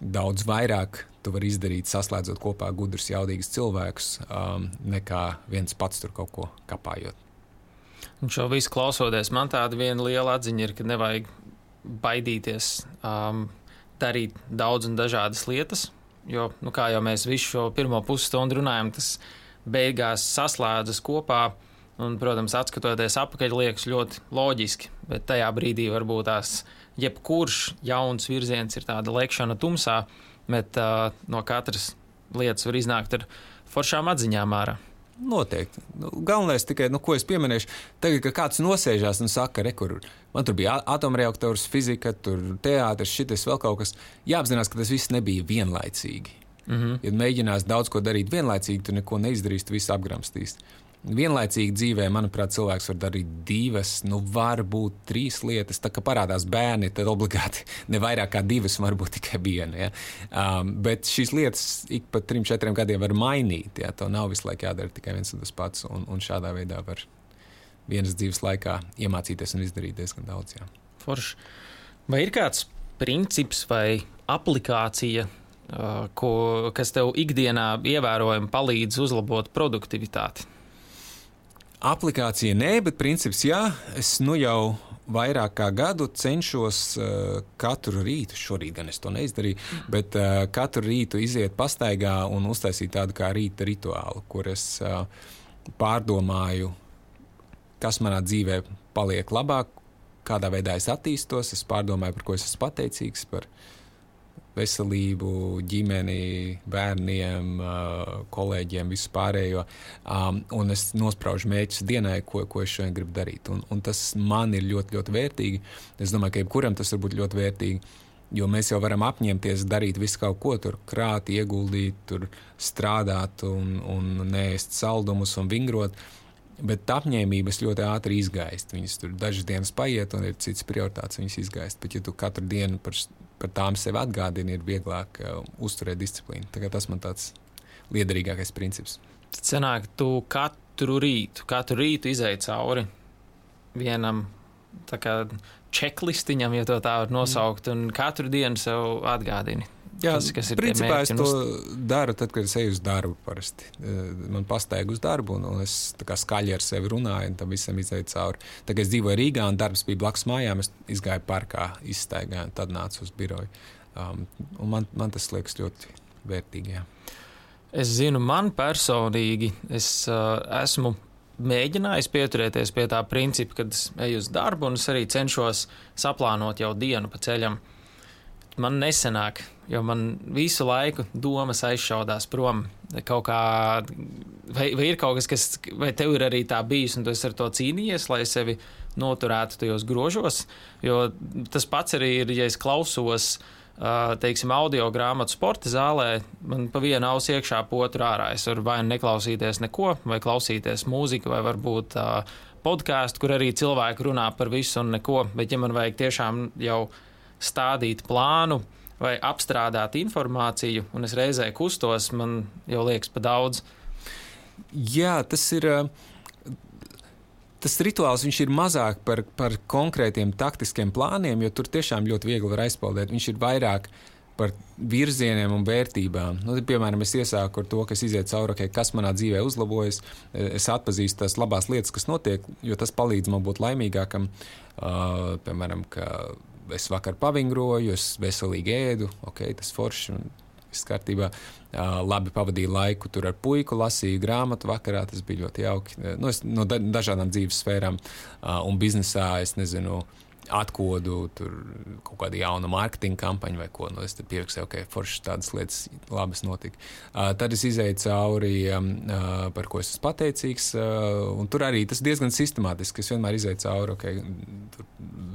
daudz vairāk tu vari izdarīt, saslēdzot kopā gudrus, jaudīgus cilvēkus, um, nekā viens pats tur kaut ko kapājot. Un šo visu klausoties, man tāda viena liela atziņa ir, ka nevajag baidīties um, darīt daudz un dažādas lietas, jo, nu, kā jau mēs visu šo pirmo pusstundu runājam, tas beigās saslēdzas kopā. Un, protams, skatoties atpakaļ, liekas ļoti loģiski, bet tajā brīdī varbūt tās jebkurš jauns virziens ir tāda lekšana tumsā, bet uh, no katras lietas var iznākt ar foršām atziņām ārā. Noteikti. Nu, galvenais tikai, nu, ko es pieminēšu, tagad, kad kāds nosēžās un saka, re, kur man tur bija atomreaktors, fizika, tur teātris, šitas vēl kaut kas, jāapzinās, ka tas viss nebija vienlaicīgi. Mm -hmm. Ja mēģinās daudz ko darīt vienlaicīgi, tu neko neizdarīsi, tu visu apgramstīsi. Vienlaicīgi dzīvē, manuprāt, cilvēks var darīt divas, nu, varbūt trīs lietas. Tā kā parādās bērni, tad obligāti ne vairāk kā divas, varbūt tikai viena. Ja? Um, bet šīs lietas ik pa trim, četriem gadiem var mainīt. Ja? To nav visu laiku jādara tikai viens un tas pats, un, un šādā veidā var vienas dzīves laikā iemācīties un izdarīt diezgan daudz. Jā. Forši. Vai ir kāds princips vai aplikācija, ko, kas tev ikdienā ievērojami palīdz uzlabot produktivitāti? Aplikācija nē, bet princips jā. Es nu jau vairāk kā gadu cenšos uh, katru rītu, šorīt gan es to neizdarīju, bet uh, katru rītu iziet pastaigā un uztaisīt tādu kā rīta rituālu, kur es uh, pārdomāju, kas manā dzīvē paliek labāk, kādā veidā es attīstos, es pārdomāju, par ko es esmu pateicīgs. Par, veselību, ģimeni, bērniem, kolēģiem, visu pārējo. Un es nospraužu mērķus dienai, ko, ko es šodien gribu darīt. Un, un tas man ir ļoti, ļoti vērtīgi. Es domāju, ka jebkuram tas var būt ļoti vērtīgi. Jo mēs jau varam apņemties darīt visu kaut ko, tur krāt, ieguldīt, tur strādāt un, un nēst saldumus un vingrot. Bet apņēmības ļoti ātri izgaist. Viņas tur dažas dienas paiet, un ir citas prioritātes, viņas izgaist. Bet, ja tu katru dienu par par tām sev atgādina, ir vieglāk uh, uzturēt disciplīnu. Tas man tāds liederīgākais princips. Tad sanāk, tu katru rītu, katru rītu izēj cauri vienam čeklistiņam, ja tā var nosaukt, un katru dienu sev atgādini. Jā, kas, kas ir principā es to uz... daru tad, kad es eju uz darbu. Parasti. Eh, man pastaiga uz darbu, un, un es skaļi ar sevi runāju, un tam visam izēju cauri. Tad, kad es dzīvoju Rīgā, un darbs bija blakus mājām, es izgāju parkā, izstaigāju, un tad nācu uz biroju. Um, man, man tas liekas ļoti vērtīgi. Jā. Es zinu, man personīgi es uh, esmu mēģinājis pieturēties pie tā principa, kad es eju uz darbu, un es arī cenšos saplānot jau dienu pa ceļam. Uh, man nesenāk, jo man visu laiku domas aizšaudās prom. Kaut kā, vai, vai ir kaut kas, kas, vai tev ir arī tā bijis, un tu esi ar to cīnījies, lai sevi noturētu tajos grožos? Jo tas pats arī ir, ja es klausos. Teiksim, audio grāmatu sporta zālē, man pa vienu ausu iekšā, otru ārā. Es varu vai nu neklausīties neko, vai klausīties mūziku, vai varbūt uh, podkāstu, kur arī cilvēki runā par visu un neko. Bet, ja man vajag tiešām jau uh, stādīt plānu vai apstrādāt informāciju, un es reizē kustos, man jau liekas pa daudz. Jā, tas ir. Tas rituāls ir mazāk par, par konkrētiem taktiskiem plāniem, jo tur tiešām ļoti viegli var aizpildīt. Viņš ir vairāk par virzieniem un vērtībām. Nu, piemēram, es iesāku ar to, kas iziet cauri, okay, kas manā dzīvē uzlabojas. Es atpazīstu tās labās lietas, kas notiek, jo tas palīdz man būt laimīgākam. Uh, piemēram, ka es vakar pavingroju, es veselīgi ēdu, ok, tas forši. Viss kārtībā. Labi pavadīju laiku tur ar puiku, lasīju grāmatu vakarā. Tas bija ļoti jauki. Nu, es, no da dažādām dzīves sfērām un biznesā es nezinu. Uh, atkodu, tur kaut kādu jaunu mārketinga kampaņu vai ko. Nu, es pierakstīju, ka okay, foršas tādas lietas labas notika. Uh, tad es izēju cauri, uh, par ko es esmu pateicīgs. Uh, tur arī tas diezgan sistemātiski. Es vienmēr izēju cauri okay,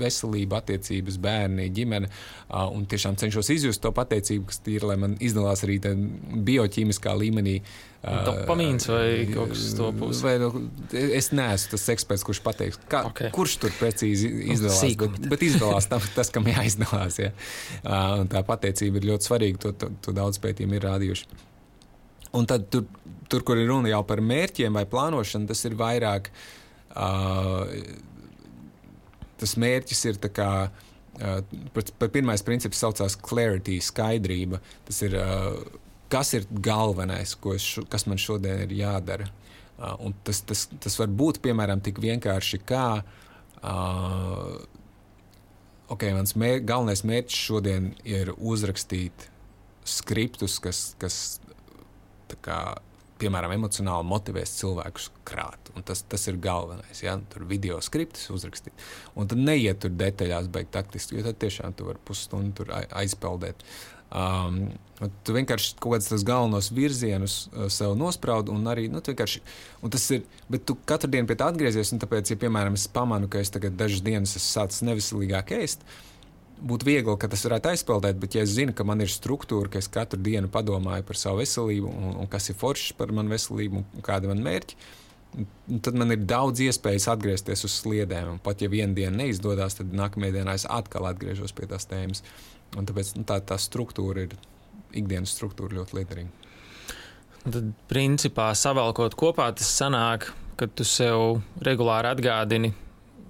veselību, attiecības, bērni, ģimene. Uh, un tiešām cenšos izjust to pateicību, kas ir, lai man izdalās arī bioķīmiskā līmenī. Uh, Dopamīns vai kaut kas tāds -. Vai, nu, es neesmu tas eksperts, kurš pateiks, kā, okay. kurš tur precīzi izdalās. Sīkumi. Bet, bet izdalās tam, tas, kam jāizdalās. Ja. Uh, tā pateicība ir ļoti svarīga. To, to, to daudz pētījumu ir rādījuši. Un tad, tur, tur, kur ir runa jau par mērķiem vai plānošanu, tas ir vairāk. Uh, tas mērķis ir kā, uh, pirmais princips saucās clarity, skaidrība. Tas ir uh, kas ir galvenais, šo, kas man šodien ir jādara. Uh, tas, tas, tas var būt piemēram tik vienkārši kā. Uh, okay, mans mēr, galvenais mērķis šodien ir uzrakstīt skriptus, kas, kas kā, piemēram, emocionāli motivēs cilvēkus krāt. Un tas, tas ir galvenais. Ja? Tur video skriptus uzrakstīt. Un tad neiet tur detaļās, beigt taktiski, jo tad tiešām tu vari pusstundu aizpeldēt. Uh, Um, tu vienkārši kaut kādus galvenos virzienus uh, sev nospraudi, un arī nu, un tas ir. Bet tu katru dienu pie tā atgriezies, un tāpēc, ja, piemēram, es pamanu, ka es tagad dažas dienas esmu sācis neveselīgāk ēst, būtu viegli, ka tas varētu aizpeldēt, bet, ja es zinu, ka man ir struktūra, ka es katru dienu padomāju par savu veselību, un, un kas ir foršs par manu veselību, un kāda ir mana mērķa, tad man ir daudz iespējas atgriezties uz sliedēm. Un pat ja viena diena neizdodas, tad nākamajā dienā es atkal atgriežos pie tās tēmas. Un tāpēc nu, tā, tā struktūra ir ikdienas struktūra ļoti liederīga. Tad, principā, savalkot kopā, tas sanāk, ka tu sev regulāri atgādini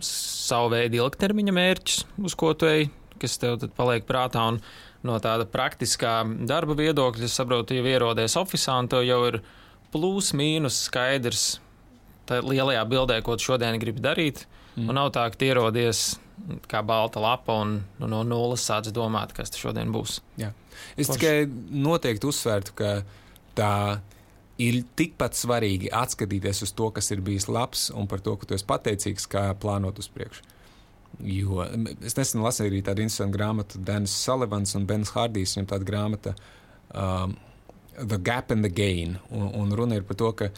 savu veidu ilgtermiņa mērķus, uz ko tu ej, kas tev paliek prātā. Un no tāda praktiskā darba viedokļa, es saprotu, jau ierodies oficiālā, un tev jau ir plus mīnus skaidrs lielajā bildē, ko tu šodien gribi darīt. Mm. Un nav tā, ka ierodies kā balta lapa un nu, no nulles sāc domāt, kas tas šodien būs. Jā. Es Koš... tikai noteikti uzsvērtu, ka tā ir tikpat svarīgi atskatīties uz to, kas ir bijis labs, un par to, ka tu esi pateicīgs, kā plānot uz priekšu. Jo es nesen lasīju arī tādu interesantu grāmatu, Denis Sullivans un Bens Hārdijs. Viņam tāda grāmata um, The Gap and the Gain. Un, un runa ir par to, ka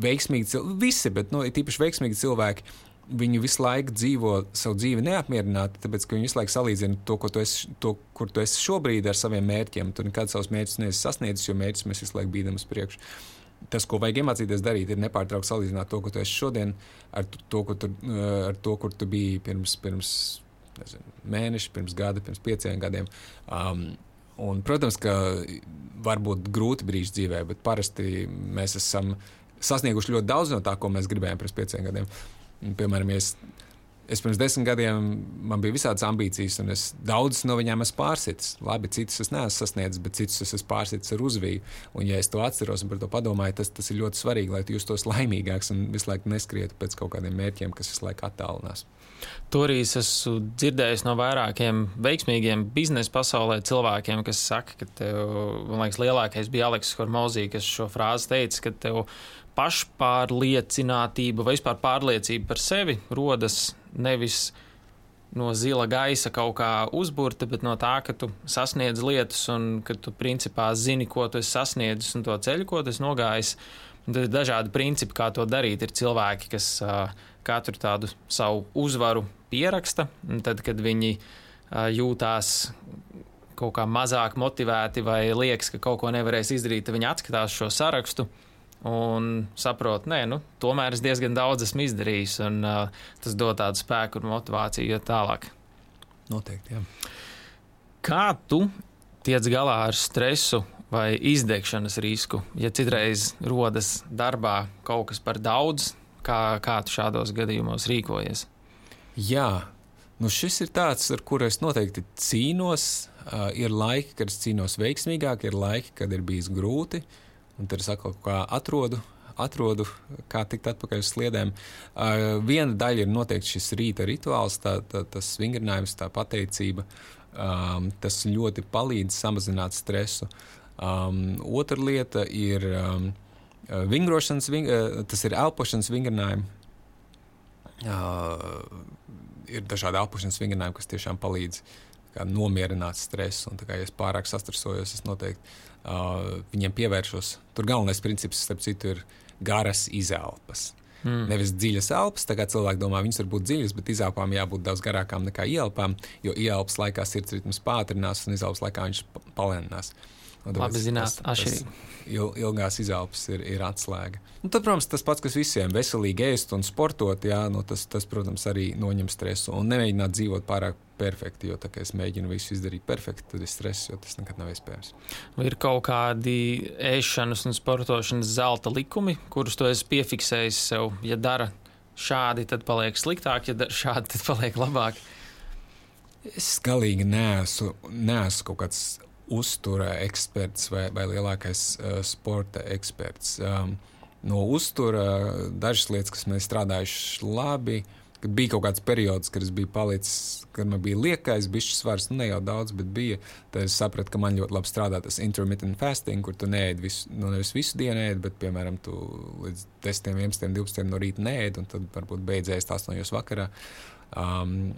veiksmīgi cilvēki, visi, bet nu, tīpaši veiksmīgi cilvēki, viņi visu laiku dzīvo savu dzīvi neapmierināti, tāpēc ka viņi visu laiku salīdzina to, tu esi, to, kur tu esi šobrīd ar saviem mērķiem. Tu nekad savus mērķus neesi sasniedzis, jo mērķus mēs visu laiku bīdam uz priekšu. Tas, ko vajag iemācīties darīt, ir nepārtraukti salīdzināt to, ko tu esi šodien, ar to, tu, ar to kur tu biji pirms, pirms nezinu, mēneša, pirms gada, pirms pieciem gadiem. Um, un, protams, ka var būt grūti brīži dzīvē, bet parasti mēs esam sasnieguši ļoti daudz no tā, ko mēs gribējām pirms pieciem gadiem. Piemēram, ja es, es pirms desmit gadiem man bija visādas ambīcijas, un es daudzas no viņām esmu pārsitis. Labi, citus es neesmu sasniedzis, bet citus es esmu pārsitis ar uzviju. Un, ja es to atceros un par to padomāju, tas, tas ir ļoti svarīgi, lai justos laimīgāks un visu laiku neskrietu pēc kaut kādiem mērķiem, kas visu laiku attālinās. To arī es esmu dzirdējis no vairākiem veiksmīgiem biznesa pasaulē cilvēkiem, kas saka, ka tev, man liekas, lielākais bija Aleksis Hormozī, kas šo frāzi teica, ka tev pašpārliecinātība vai vispār pārliecība par sevi rodas nevis no zila gaisa kaut kā uzburta, bet no tā, ka tu sasniedz lietas un ka tu principā zini, ko tu esi sasniedzis un to ceļu, ko tu esi nogājis. Tad ir dažādi principi, kā to darīt. Ir cilvēki, kas uh, katru tādu savu uzvaru pieraksta, un tad, kad viņi uh, jūtās kaut kā mazāk motivēti vai liekas, ka kaut ko nevarēs izdarīt, tad viņi atskatās šo sarakstu un saprotu, nē, nu, tomēr es diezgan daudz esmu izdarījis, un uh, tas dod tādu spēku un motivāciju iet tālāk. Noteikti, jā. Kā tu tiec galā ar stresu vai izdegšanas risku, ja citreiz rodas darbā kaut kas par daudz, kā, kā tu šādos gadījumos rīkojies? Jā, nu šis ir tāds, ar kuru es noteikti cīnos. Uh, ir laiki, kad es cīnos veiksmīgāk, ir laiki, kad ir bijis grūti. Uh, Un tad es atkal atrodu, atrodu, kā tikt atpakaļ uz sliedēm. Uh, viena daļa ir noteikti šis rīta rituāls, tā, tā, tas vingrinājums, tā pateicība. Um, tas ļoti palīdz samazināt stresu. Um, otra lieta ir um, vingrošanas, ving, uh, tas ir elpošanas vingrinājumi. Uh, ir dažādi elpošanas vingrinājumi, kas tiešām palīdz nomierināt stresu. Un, kā, ja es pārāk sastrasojos, es noteikti uh, viņiem pievēršos. Tur galvenais princips, starp citu, ir garas izelpas. Mm. Nevis dziļas elpas, tā kā cilvēki domā, viņas var būt dziļas, bet izelpām jābūt daudz garākām nekā ielpām, jo ielpas laikā sirds ritms pātrinās un izelpas laikā viņš palēninās. Labi zināt, atšķirīgi. Il, ilgās izelpas ir, ir atslēga. Un tad, protams, tas pats, kas visiem - veselīgi ēst un sportot, jā, nu, tas, tas, protams, arī noņem stresu. Un nemēģināt dzīvot pārāk perfekti, jo tā kā es mēģinu visu izdarīt perfekti, tad ir stress, jo tas nekad nav iespējams. Vai ir kaut kādi ēšanas un sportošanas zelta likumi, kurus tu esi piefiksējis sev? Ja dara šādi, tad paliek sliktāk, ja dara šādi, tad paliek labāk. Es galīgi neesmu, neesmu kaut kāds uztura eksperts vai, vai lielākais uh, sporta eksperts. Um, no uztura dažas lietas, kas man ir strādājušas labi. Kad bija kaut kāds periods, kad es biju palicis, kad man bija liekais, bija svars, nu ne jau daudz, bet bija. Tad es sapratu, ka man ļoti labi strādā tas intermittent fasting, kur tu neēd visu, nu nevis visu dienu, ēd, bet, piemēram, tu līdz 10, 11, 12 no rīta neēd, un tad varbūt beidzēs 8 vakarā. Um,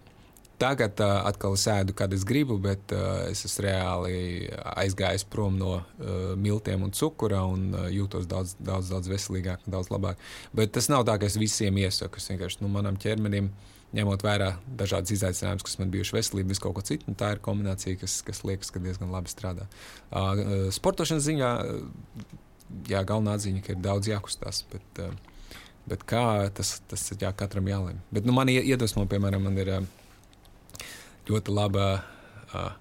Tagad uh, atkal sēdu, kad es gribu, bet uh, es esmu reāli aizgājis prom no uh, miltiem un cukura un uh, jūtos daudz, daudz, daudz veselīgāk un daudz labāk. Bet tas nav tā, ka es visiem iesaku. Es vienkārši nu, manam ķermenim, ņemot vērā dažādas izaicinājumus, kas man bijuši veselība, visu kaut ko citu, tā ir kombinācija, kas, kas liekas, ka diezgan labi strādā. Uh, sportošanas ziņā, jā, galvenā ziņa, ka ir daudz jākustās. Bet, uh, bet kā tas, tas jā, katram jālemj. Bet nu, man iedvesmo, piemēram, man ir. Uh, ļoti laba uh,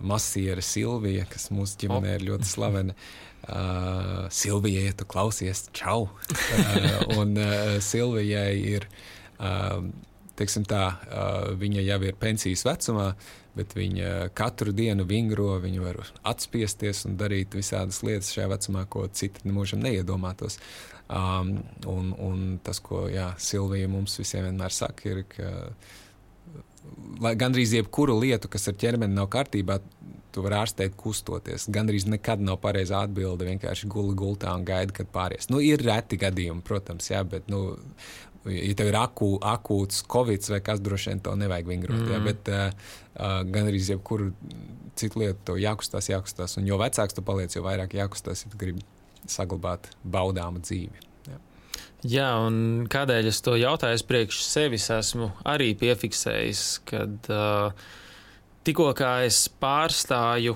masiera Silvija, kas mūsu ģimenē ir ļoti slavena. Uh, Silvijai, ja tu klausies, čau! uh, un uh, Silvijai ir, uh, teiksim tā, viņa jau ir pensijas vecumā, bet viņa katru dienu vingro, viņa var atspiesties un darīt visādas lietas šajā vecumā, ko citi mūžam neiedomātos. Um, un, un tas, ko jā, Silvija mums visiem vienmēr saka, ir, ka lai gandrīz jebkuru lietu, kas ar ķermeni nav kārtībā, tu vari ārstēt kustoties. Gandrīz nekad nav pareizā atbilde. Vienkārši guli gultā un gaidi, kad pāries. Nu, ir reti gadījumi, protams, jā, bet, nu, ja tev ir akū, akūts covid vai kas, droši vien to nevajag vingrot. Mm. Jā, bet uh, uh, gandrīz jebkuru citu lietu to jākustās, jākustās. Un jo vecāks tu paliec, jo vairāk jākustās, ja tu gribi saglabāt baudāmu dzīvi. Jā, un kādēļ es to jautāju? Es priekš sevis esmu arī piefiksējis, kad uh, tikko kā es pārstāju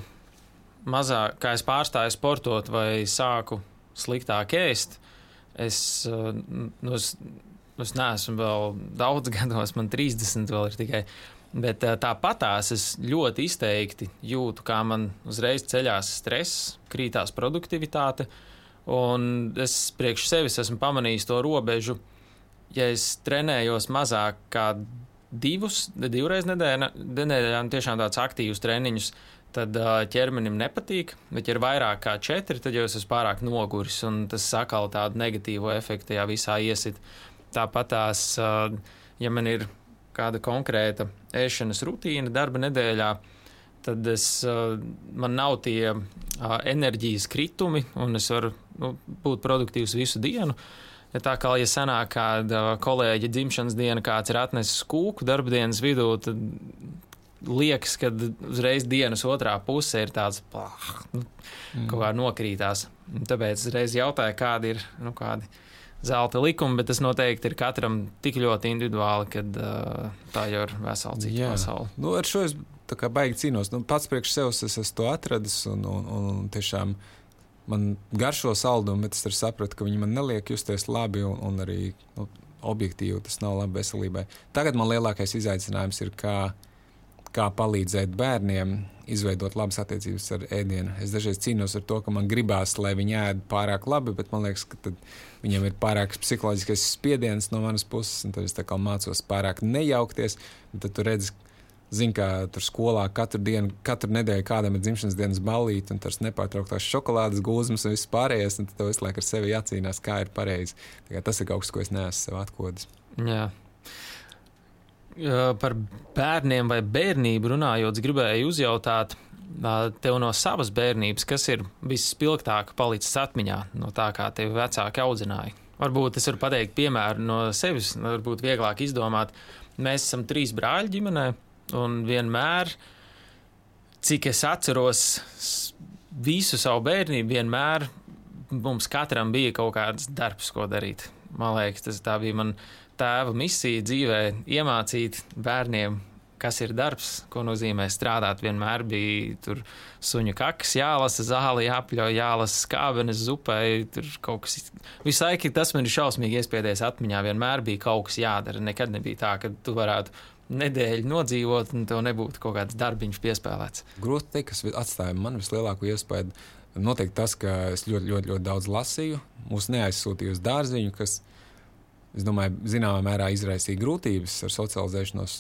mazāk, kā es pārstāju sportot vai sāku sliktāk ēst, es, uh, nu, es, es neesmu vēl daudz gados, man 30 vēl ir tikai. Bet uh, tāpatās es ļoti izteikti jūtu, kā man uzreiz ceļās stress, krītās produktivitāte. Uh, Un es priekš sevis esmu pamanījis to robežu, ja es trenējos mazāk kā divus, divreiz nedēļā, nedēļā tiešām tādus aktīvus treniņus, tad ķermenim nepatīk. Bet, ja ir vairāk kā četri, tad jau es esmu pārāk noguris, un tas sakal tādu negatīvu efektu tajā visā iesit. Tāpat tās, ja man ir kāda konkrēta ēšanas rutīna darba nedēļā, tad es, uh, man nav tie enerģijas kritumi, un es varu nu, būt produktīvs visu dienu. Ja tā kā ja sanāk kāda kolēģa dzimšanas diena, kāds ir atnesis kūku darbdienas vidū, tad liekas, ka uzreiz dienas otrā pusē ir tāds plāh, nu, mm. kaut kā nokrītās. Tāpēc es reiz jautāju, kādi ir nu, kādi zelta likumi, bet tas noteikti ir katram tik ļoti individuāli, ka uh, tā jau ir vesela cita pasaule. Nu, ar šo es baigi cīnos. Nu, pats priekš sevis es esmu to atradis un, un, un tiešām man garšo saldumu, bet es sapratu, ka viņi man neliek justies labi un, un arī nu, objektīvi tas nav labi veselībai. Tagad man lielākais izaicinājums ir, kā, kā palīdzēt bērniem izveidot labas attiecības ar ēdienu. Es dažreiz cīnos ar to, ka man gribās, lai viņi ēd pārāk labi, bet man liekas, ka viņiem ir pārāk psiholoģiskais spiediens no manas puses, un tad es mācos pārāk nejaukties. Tad tu redzi, Zini, kā tur skolā katru dienu, katru nedēļu kādam ir dzimšanas dienas balīti, un tas nepārtrauktās šokolādes gūzmas un viss pārējais, un tad visu laiku ar sevi jācīnās, kā ir pareizi. Tas ir kaut kas, ko es neesmu sev atklājis. Jā. Par bērniem vai bērnību runājot, gribēju uzjautāt tev no savas bērnības, kas ir visspilgtāk palicis atmiņā no tā, kā tevi vecāki audzināja. Varbūt es varu pateikt piemēru no sevis, varbūt vieglāk izdomāt. Mēs esam trīs brāļi ģimenē, Un vienmēr, cik es atceros visu savu bērnību, vienmēr mums katram bija kaut kāds darbs, ko darīt. Man liekas, tas bija mana tēva misija dzīvē, iemācīt bērniem, kas ir darbs, ko nozīmē strādāt. Vienmēr bija tur suņu kakas, jālasa zāle, jāapļauj, jālasa skābenes zupai. Tur kaut kas visu laiku tas man ir šausmīgi iespēdies atmiņā. Vienmēr bija kaut kas jādara. Nekad nebija tā, ka tu varētu nedēļu nodzīvot, un tev nebūtu kaut kāds darbiņš piespēlēts. Grūti pateikt, kas atstāja man vislielāko iespēju. Noteikti tas, ka es ļoti, ļoti, ļoti daudz lasīju, mūs neaizsūtīju uz dārziņu, kas, es domāju, zināmā mērā izraisīja grūtības ar socializēšanos.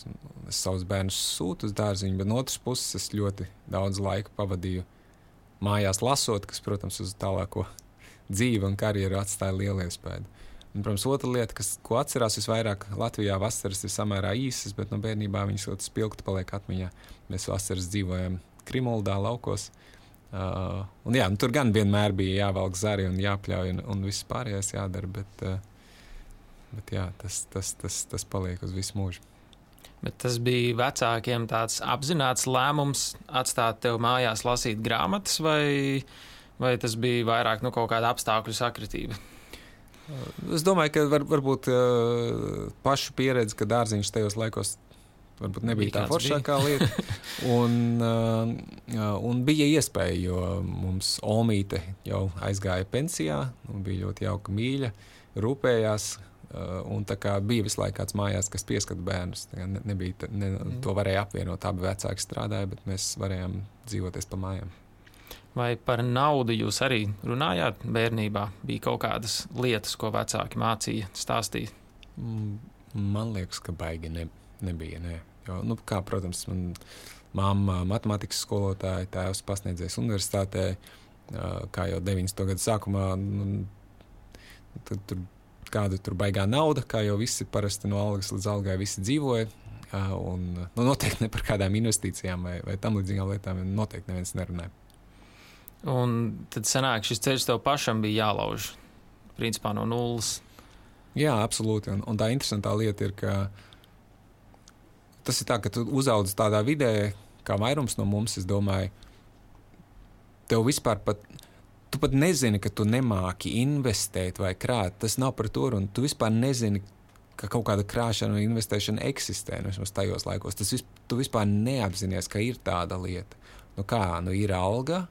Es savus bērnus sūtu uz dārziņu, bet no otras puses es ļoti daudz laika pavadīju mājās lasot, kas, protams, uz tālāko dzīvi un karjeru atstāja lielu iespēju. Un, protams, otra lieta, kas, ko atcerās visvairāk, Latvijā vasaras ir samērā īsas, bet no bērnībā viņas ļoti spilgti paliek atmiņā. Mēs vasaras dzīvojam Krimuldā, laukos. Uh, un, jā, nu, tur gan vienmēr bija jāvelk zari un jāpļauj, un, un viss pārējais jādara. Bet, uh, bet jā, tas, tas, tas, tas paliek uz visu mūžu. Bet tas bija vecākiem tāds apzināts lēmums atstāt tevi mājās lasīt grāmatas, vai, vai tas bija vairāk nu, kaut kāda apstākļu sakritība? Es domāju, ka var, varbūt uh, pašu pieredze, ka dārziņš tajos laikos varbūt nebija bija tā foršākā lieta. Un, uh, un bija iespēja, jo mums Olmīte jau aizgāja pensijā, bija ļoti jauka mīļa, rūpējās. Un tā kā bija visu laiku kāds mājās, kas pieskata bērnus. Ne, nebija, ne, mm. To varēja apvienot. Abi vecāki strādāja, bet mēs varējām dzīvoties pa mājām. Vai par naudu jūs arī runājāt bērnībā? Bija kaut kādas lietas, ko vecāki mācīja, stāstīja? Mm, man liekas, ka baigi ne, nebija. Ne. Jo, nu, kā, protams, man mamma matemātikas skolotāja, tēvs pasniedzējis universitātē, kā jau 90. gadu sākumā. Nu, tad, tur kāda tur baigā nauda, kā jau visi parasti no algas līdz algai dzīvoja. Un, nu, noteikti ne par kādām investīcijām vai, vai tam līdzīgām lietām. Noteikti neviens nerunāja. Un tad sanāk, šis ceļš tev pašam bija jālauž. Principā no nulles. Jā, absolūti. Un, un tā interesantā lieta ir, ka tas ir tā, ka tu uzaudz tādā vidē, kā vairums no mums, es domāju, tev vispār pat tu pat nezini, ka tu nemāki investēt vai krāt. Tas nav par to, un tu vispār nezini, ka kaut kāda krāšana un investēšana eksistē nu, vismaz tajos laikos. Tas vis, tu vispār neapzinājies, ka ir tāda lieta. Nu kā, nu ir alga,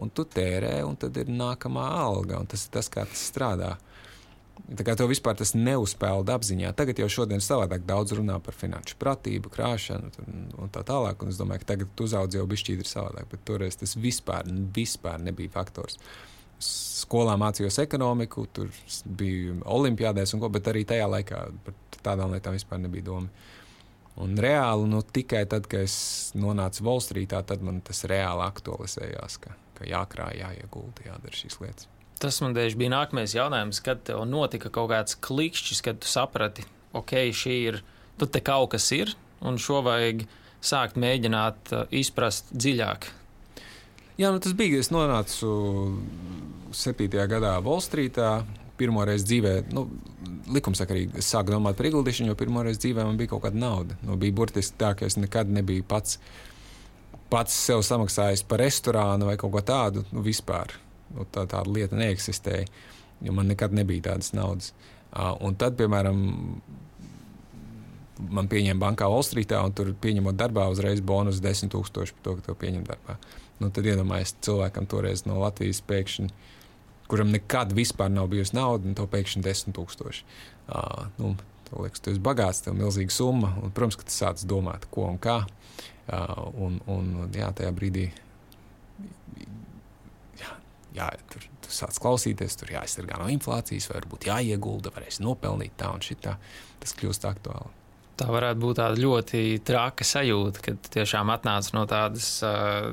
un tu tērē, un tad ir nākamā alga, un tas ir tas, kā tas strādā. Tā kā tev vispār tas neuzpeld apziņā. Tagad jau šodien savādāk daudz runā par finanšu pratību, krāšanu un, tā tālāk. Un es domāju, ka tagad uzaugs jau bija šķīri savādāk, bet toreiz tas vispār, vispār nebija faktors. Skolā mācījos ekonomiku, tur bija olimpiādēs, un ko, bet arī tajā laikā par tādām lietām vispār nebija doma. Un reāli nu, tikai tad, kad es nonācu Volstrītā, tad man tas reāli aktualizējās, ka, ka jākrāj, jāiegulda, jādara šīs lietas. Tas man tieši bija nākamais jautājums, kad tev notika kaut kāds klikšķis, kad tu saprati, ok, šī ir, tu te kaut kas ir, un šo vajag sākt mēģināt uh, izprast dziļāk. Jā, nu tas bija, es nonācu 7. gadā Volstrītā. Pirmo reizi dzīvē, nu, likumsakarīgi, es sāku domāt par ieguldīšanu, jo pirmo reizi dzīvē man bija kaut kāda nauda. Nu, bija burtiski tā, ka es nekad nebiju pats, pats sev samaksājis par restorānu vai kaut ko tādu, nu, vispār nu, tā, tāda lieta neeksistēja, jo man nekad nebija tādas naudas. Uh, un tad, piemēram, man pieņēma bankā Olstrītā, un tur pieņemot darbā uzreiz bonus 10,000 par to, ka to pieņem darbā. Nu, tad iedomājieties cilvēkam toreiz no Latvijas pēkšņi, kuram nekad vispār nav bijusi nauda, un to pēkšņi 10,000. Uh, nu, liekas, tu esi bagāts, tev ir milzīga summa, un, protams, ka tu sāc domāt, ko un kā. Uh, un, un, jā, tajā brīdī jā, tur, tur sāc klausīties, tur jāaizsargā no inflācijas, varbūt jāiegulda, varēs nopelnīt tā un šitā. Tas kļūst aktuāli. Tā varētu būt tāda ļoti traka sajūta, kad tiešām atnāca no tādas uh,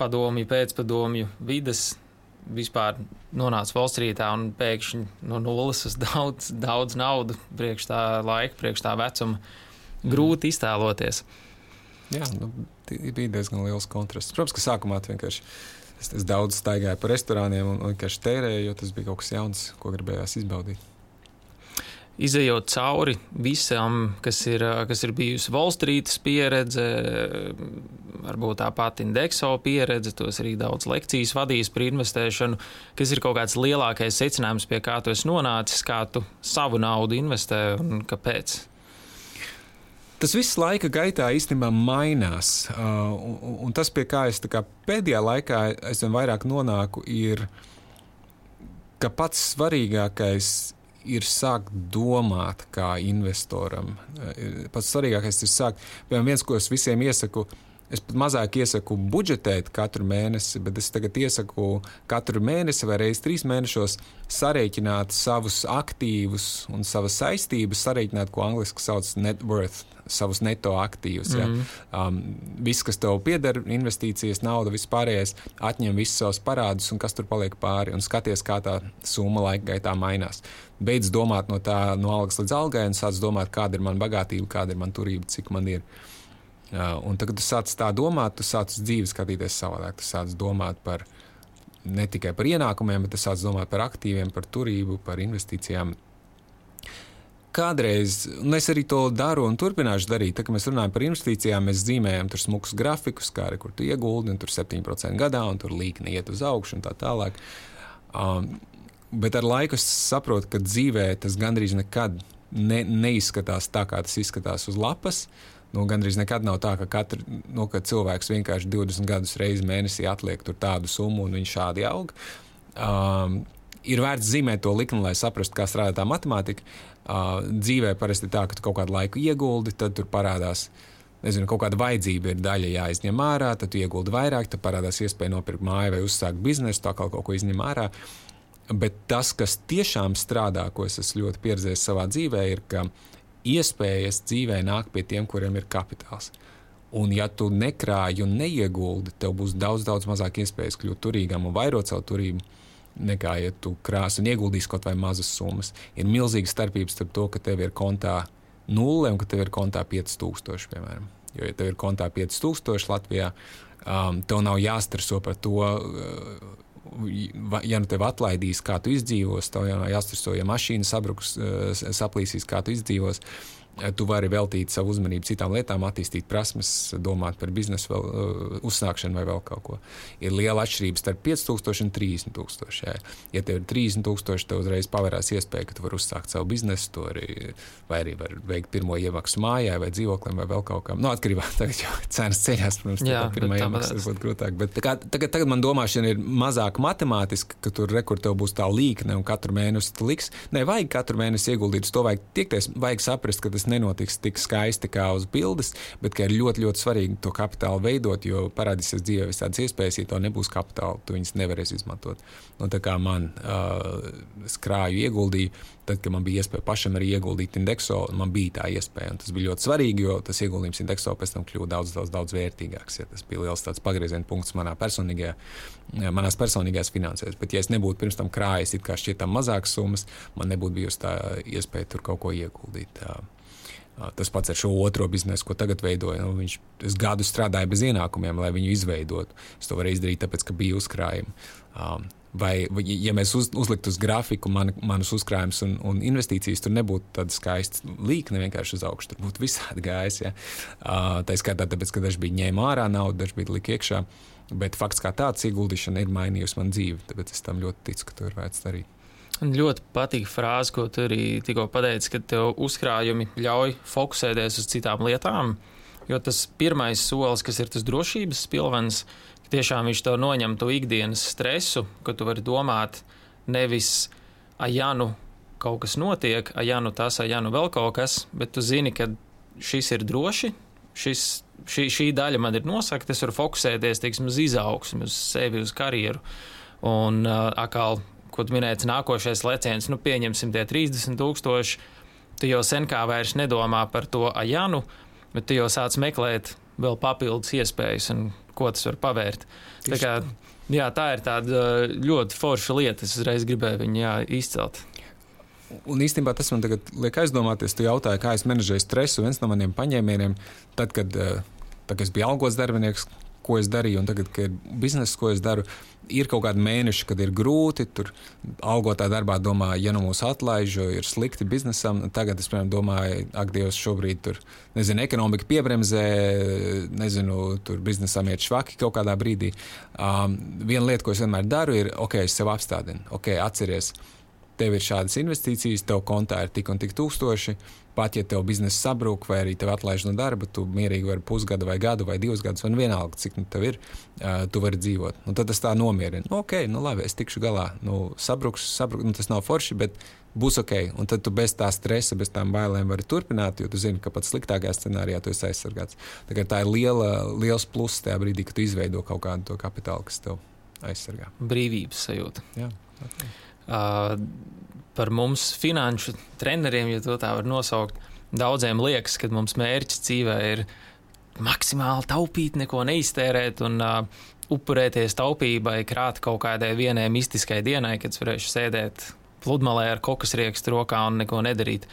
padomju, pēcpadomju vidas. Vispār nonāca Volstrītā un pēkšņi no nulles uz daudz, daudz naudas priekš tā laika, priekš tā vecuma. Grūti iztēloties. Jā, nu, bija diezgan liels kontrasts. Protams, ka sākumā vienkārši Es, es daudz staigāju pa restorāniem un vienkārši tērēju, jo tas bija kaut kas jauns, ko gribējās izbaudīt. Izejot cauri visam, kas ir, kas ir bijusi Volstrītas pieredze, varbūt tā pati indekso pieredze, tos arī daudz lekcijas vadījis par investēšanu, kas ir kaut kāds lielākais secinājums, pie kā tu esi nonācis, kā tu savu naudu investē un kāpēc? Tas viss laika gaitā īstenībā mainās. Uh, un, un tas, pie kā es kā pēdējā laikā aizvien vairāk nonāku, ir, ka pats svarīgākais ir sākt domāt kā investoram. Uh, pats svarīgākais ir sākt, piemēram, viens, ko es visiem iesaku, Es pat mazāk iesaku budžetēt katru mēnesi, bet es tagad iesaku katru mēnesi vai reizes trīs mēnešos sarēķināt savus aktīvus un savas saistības, sarēķināt, ko angļuiski sauc net worth, savus neto aktīvus. Mm -hmm. ja? um, viss, kas tev pieder, investīcijas, nauda, viss pārējais, atņem visus savus parādus un kas tur paliek pāri un skaties, kā tā summa laika gaitā mainās. Beidz domāt no tā, no algas līdz algai un sāc domāt, kāda ir mana bagātība, kāda ir mana turība, cik man ir. Un tagad, tu sāc tā domāt, tu sāc dzīvi skatīties savādāk. Tu sāc domāt par ne tikai par ienākumiem, bet tu sāc domāt par aktīviem, par turību, par investīcijām. Kādreiz, un es arī to daru un turpināšu darīt, tad, kad mēs runājam par investīcijām, mēs zīmējam tur smukus grafikus, kā arī kur tu ieguldi, un tur 7% gadā, un tur līkni iet uz augšu un tā tālāk. Um, bet ar laiku es saprotu, ka dzīvē tas gandrīz nekad ne, neizskatās tā, kā tas izskatās uz lapas. Uh, Nu, Gan arī nekad nav tā, ka, katru, nu, ka cilvēks vienkārši 20 gadus reizes mēnesī atliek tādu summu un viņš šādi aug. Um, ir vērts zīmēt to likni, lai saprastu, kā strādā tā matemātika. Uh, dzīvē parasti tā, ka tu kaut kādu laiku ieguldi, tad tur parādās. Nezinu, kaut kāda vajadzība ir daļa jāizņem ārā, tad tu ieguldi vairāk, tad parādās iespēja nopirkt māju vai uzsākt biznesu, tā kā kaut ko izņem ārā. Bet tas, kas tiešām strādā, ko es esmu ļoti pieredzējis savā dzīvē, ir, ka iespējas dzīvē nāk pie tiem, kuriem ir kapitāls. Un, ja tu nekrāji un neieguldi, tev būs daudz, daudz mazāk iespējas kļūt turīgam un vairot savu turību nekā, ja tu krāsi un ieguldīsi kaut vai mazas summas. Ir milzīga starpība starp to, ka tev ir kontā nulle un ka tev ir kontā 5000, piemēram. Jo, ja tev ir kontā 5000 Latvijā, um, tev nav jāstreso par to. Uh, ja nu tev atlaidīs, kā tu izdzīvos, tev jāstreso, ja mašīna sabruks, uh, saplīsīs, kā tu izdzīvos. Eh, tu vari veltīt savu uzmanību citām lietām, attīstīt prasmes, domāt par biznesu, vēl, uh, uzsākšanu vai vēl kaut ko. Ir liela atšķirība starp 5000 un 30 tūkstoši. Ja tev ir 30 tūkstoši, tev uzreiz pavērās iespēja, ka tu vari uzsākt savu biznesu, arī, vai arī var veikt pirmo iemaksu mājā vai dzīvoklim vai vēl kaut kam. Nu, atkarībā no tā, kā cenas ceļās, protams, Jā, tā pirmā iemaksa ir grūtāk. Bet kā, tagad, tagad man domāšana ir mazāk matemātiska, ka tur rekur tev būs tā līkne un katru mēnesi liks. Nē, vajag katru mēnesi ieguldīt, to vajag tiekties, vajag saprast, ka tas tas nenotiks tik skaisti kā uz bildes, bet ka ir ļoti, ļoti svarīgi to kapitālu veidot, jo parādīsies dzīvē visādas iespējas, ja to nebūs kapitāla, tu viņus nevarēsi izmantot. Nu, tā kā man uh, skrāju ieguldīju, tad, kad man bija iespēja pašam arī ieguldīt indekso, man bija tā iespēja. Tas bija ļoti svarīgi, jo tas ieguldījums indekso pēc tam kļuva daudz, daudz, daudz vērtīgāks. Ja tas bija liels pagrieziena punkts manā personīgajā, manās personīgajās finansēs. Bet, ja es nebūtu pirms tam krājis it kā šķietam mazākas summas, man nebūtu bijusi tā iespēja tur kaut ko ieguldīt. Tā. Tas pats ar šo otro biznesu, ko tagad veidoju. Nu, viņš, gadu strādāju bez ienākumiem, lai viņu izveidotu. Es to varēju izdarīt, tāpēc, ka bija uzkrājumi. Um, vai, ja mēs uz, uzliktu uz grafiku man, manus uzkrājumus un, un investīcijas, tur nebūtu tāda skaista līnija vienkārši uz augšu. Tur būtu visādi gājis. Ja. Uh, tā skaitā, tāpēc, ka daži bija ņēma ārā naudu, daži bija lika iekšā. Bet fakts kā tāds ieguldīšana ir mainījusi man dzīvi. Tāpēc es tam ļoti ticu, ka to ir vērts darīt. Ļoti patīk frāze, ko tu arī tikko pateici, ka tev uzkrājumi ļauj fokusēties uz citām lietām. Jo tas pirmais solis, kas ir tas drošības pilvens, ka tiešām viņš tev noņem to ikdienas stresu, ka tu vari domāt nevis, ah, ja nu kaut kas notiek, ah, ja nu tas, ah, ja nu vēl kaut kas, bet tu zini, ka šis ir droši. Šis, šī, šī daļa man ir nosakta, es varu fokusēties teiksim, uz izaugsmu, uz sevi, uz karjeru. Un uh, atkal ko tu minēji, nākošais leciens, nu, pieņemsim tie 30 tūkstoši. Tu jau sen kā vairs nedomā par to ajanu, bet tu jau sāc meklēt vēl papildus iespējas un ko tas var pavērt. Tā, kā, jā, tā ir tāda ļoti forša lieta. Es uzreiz gribēju viņu jā, izcelt. Un īstenībā tas man liek aizdomāties, tu jautāji, kā es menedžēju stresu. Viens no maniem paņēmieniem, tad, kad, tad, kad es biju algots darbinieks, ko es darīju, un tagad, kad ir biznesa, ko es daru, ir kaut kādi mēneši, kad ir grūti. Tur algotā darbā domā, ja nu mūs atlaiž, jo ir slikti biznesam. Tagad es piemēram, domāju, ak, Dievs, šobrīd tur nezinu, ekonomika piebremzē, nezinu, tur biznesam iet švaki kaut kādā brīdī. Um, viena lieta, ko es vienmēr daru, ir, ok, es sev apstādinu, ok, atceries tev ir šādas investīcijas, tev kontā ir tik un tik tūkstoši. Pat ja tev biznesa sabrūk, vai arī tev atlaiž no darba, tu mierīgi vari pusgadu, vai gadu, vai divus gadus, un vienalga, cik nu tev ir, tu vari dzīvot. Un tad tas tā nomierina. Nu, ok, nu labi, es tikšu galā. Nu, sabruks, sabruks, nu, tas nav forši, bet būs ok. Un tad tu bez tā stresa, bez tām bailēm vari turpināt, jo tu zini, ka pat sliktākajā scenārijā tu esi aizsargāts. Tā, tā ir liela, liels pluss tajā brīdī, kad tu izveido kaut kādu kapitālu, kas tev aizsargā. Brīvības sajūta. Jā, okay. Uh, par mums, finanšu treneriem, ja tā var nosaukt, daudziem liekas, ka mums mērķis dzīvē ir maksimāli taupīt, neko neiztērēt un uh, upurēties taupībai, krāt kaut kādai vienai mistiskai dienai, kad varēšu sēdēt pludmalē ar kokas riekstu rokā un neko nedarīt.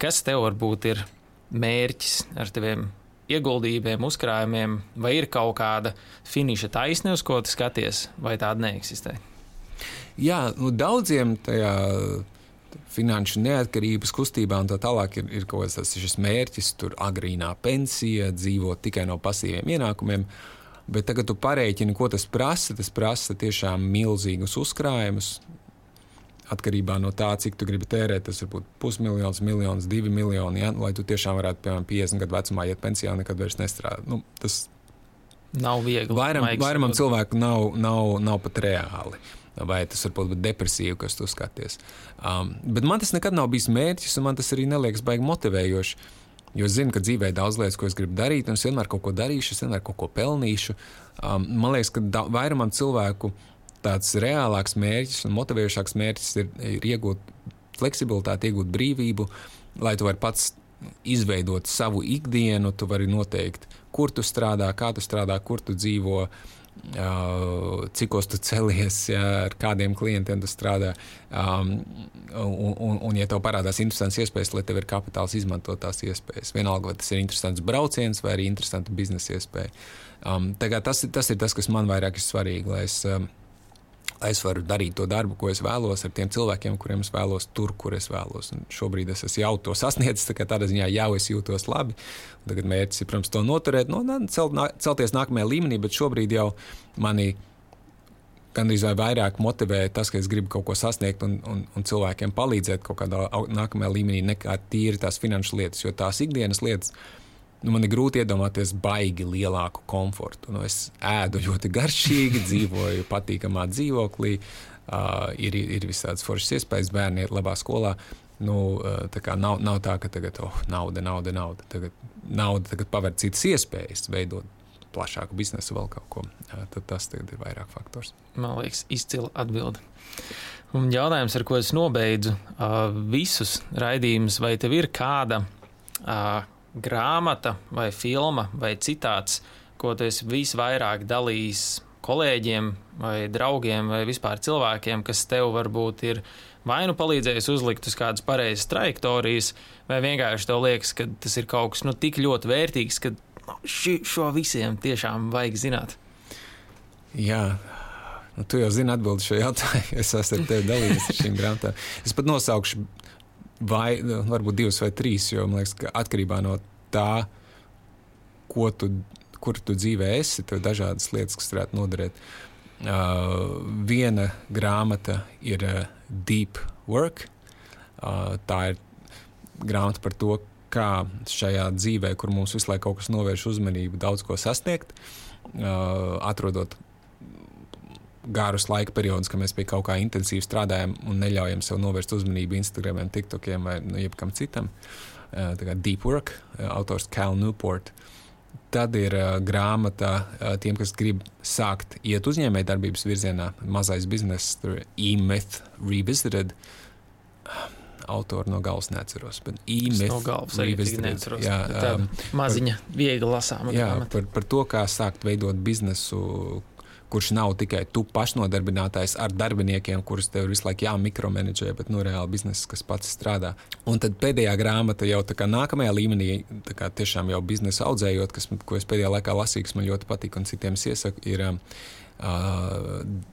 Kas tev varbūt ir mērķis ar teviem ieguldījumiem, uzkrājumiem, vai ir kaut kāda finiša taisne, uz ko tu skaties, vai tāda neeksistē? Jā, nu, daudziem tajā finanšu neatkarības kustībā un tā tālāk ir, ir kaut kāds šis mērķis, tur agrīnā pensija, dzīvot tikai no pasīviem ienākumiem. Bet tagad tu parēķini, ko tas prasa. Tas prasa tiešām milzīgus uzkrājumus. Atkarībā no tā, cik tu gribi tērēt, tas var būt pusmiljons, miljons, divi miljoni. Ja? Lai tu tiešām varētu, piemēram, 50 gadu vecumā iet pensijā, nekad vairs nestrādāt. Nu, tas nav viegli. Vairam, vairumam cilvēku nav, nav, nav pat reāli. Vai tas var būt depresīvi, kas tu skaties. Um, bet man tas nekad nav bijis mērķis, un man tas arī neliekas baigi motivējoši. Jo es zinu, ka dzīvē ir daudz lietas, ko es gribu darīt, un es vienmēr kaut ko darīšu, es vienmēr kaut ko pelnīšu. Um, man liekas, ka vairumam cilvēku tāds reālāks mērķis un motivējošāks mērķis ir, ir iegūt fleksibilitāti, iegūt brīvību, lai tu vari pats izveidot savu ikdienu, tu vari noteikt, kur tu strādā, kā tu strādā, kur tu dzīvo. Uh, cikos tu celies, ja, ar kādiem klientiem tu strādā. Um, un, un, un, ja tev parādās interesants iespējas, lai tev ir kapitāls izmantot tās iespējas, vienalga, vai tas ir interesants brauciens vai arī interesanta biznesa iespēja. Um, tas, tas ir tas, kas man vairāk ir svarīgi, lai es um, es varu darīt to darbu, ko es vēlos, ar tiem cilvēkiem, kuriem es vēlos, tur, kur es vēlos. Un šobrīd es jau to sasniedzis, tā tādā ziņā jau es jūtos labi. Tagad mērķis ir, protams, to noturēt, no, celt, celties nākamajā līmenī, bet šobrīd jau mani gandrīz vai vairāk motivē tas, ka es gribu kaut ko sasniegt un, un, un cilvēkiem palīdzēt kaut kādā nākamajā līmenī, nekā tīri tās finanšu lietas, jo tās ikdienas lietas nu, man ir grūti iedomāties baigi lielāku komfortu. Nu, es ēdu ļoti garšīgi, dzīvoju patīkamā dzīvoklī, uh, ir, ir visādas foršas iespējas, bērni iet labā skolā. Nu, tā kā nav, nav tā, ka tagad oh, nauda, nauda, nauda. Tagad nauda tagad paver citas iespējas, veidot plašāku biznesu, vēl kaut ko. Uh, tad tas ir vairāk faktors. Man liekas, izcila atbilde. Un jautājums, ar ko es nobeidzu visus raidījumus, vai tev ir kāda grāmata vai filma vai citāts, ko tu esi visvairāk dalījis kolēģiem vai draugiem vai vispār cilvēkiem, kas tev varbūt ir vai nu palīdzējis uzlikt uz kādas pareizas trajektorijas, vai vienkārši tev liekas, ka tas ir kaut kas nu, tik ļoti vērtīgs, ka nu, ši, šo visiem tiešām vajag zināt. Jā, nu, tu jau zini atbildi šo jautājumu. Es esmu ar tevi dalījies ar šīm grāmatām. Es pat nosaukšu vai nu, varbūt divas vai trīs, jo man liekas, ka atkarībā no tā, ko tu, kur tu dzīvē esi, tev ir dažādas lietas, kas varētu noderēt. Uh, viena grāmata ir uh, Deep Work. Uh, tā ir grāmata par to, kā šajā dzīvē, kur mums visu laiku kaut kas novērš uzmanību, daudz ko sasniegt, uh, atrodot garus laika periodus, kad mēs pie kaut kā intensīvi strādājam un neļaujam sev novērst uzmanību Instagram, TikTokiem vai nu, jebkam citam. Tā kā Deep Work, autors Cal Newport. Tad ir uh, grāmata uh, tiem, kas grib sākt iet uzņēmējdarbības virzienā, mazais bizness, E-Myth Revisited. Autoru no galvas neatceros, bet e-myth no galvas revisited. Jā, um, maziņa, viegli lasāma. Jā, par, par to, kā sākt veidot biznesu, kurš nav tikai tu pašnodarbinātais ar darbiniekiem, kurus tev visu laiku jāmikromenedžē, bet nu, reāli bizness, kas pats strādā. Un tad pēdējā grāmata jau tā kā nākamajā līmenī, tā kā tiešām jau biznesa audzējot, kas, ko es pēdējā laikā lasīju, man ļoti patīk un citiem es iesaku, ir uh,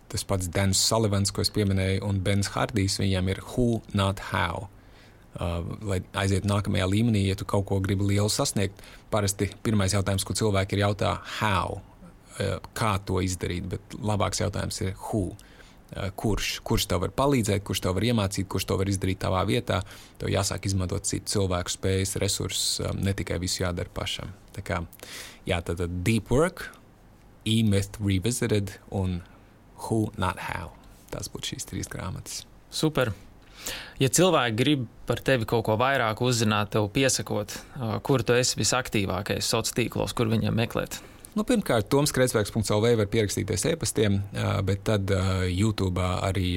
tas pats Dans Sullivans, ko es pieminēju, un Bens Hardijs, viņam ir Who, Not How. Uh, lai aizietu nākamajā līmenī, ja tu kaut ko gribi lielu sasniegt, parasti pirmais jautājums, ko cilvēki ir jautā, how? Eh, kā to izdarīt, bet labāks jautājums ir who. Eh, kurš, kurš tev var palīdzēt, kurš tev var iemācīt, kurš to var izdarīt tavā vietā. Tev jāsāk izmantot citu cilvēku spējas, resursus, eh, ne tikai visu jādara pašam. Tā kā, jā, tad, Deep Work, E-Myth Revisited un Who Not How. Tas būtu šīs trīs grāmatas. Super. Ja cilvēki grib par tevi kaut ko vairāk uzzināt, tev piesakot, kur tu esi visaktīvākais sociālos tīklos, kur viņiem meklēt? Nu, pirmkārt, Toms Kreisbergs.CLV var pierakstīties e-pastiem, bet tad YouTube arī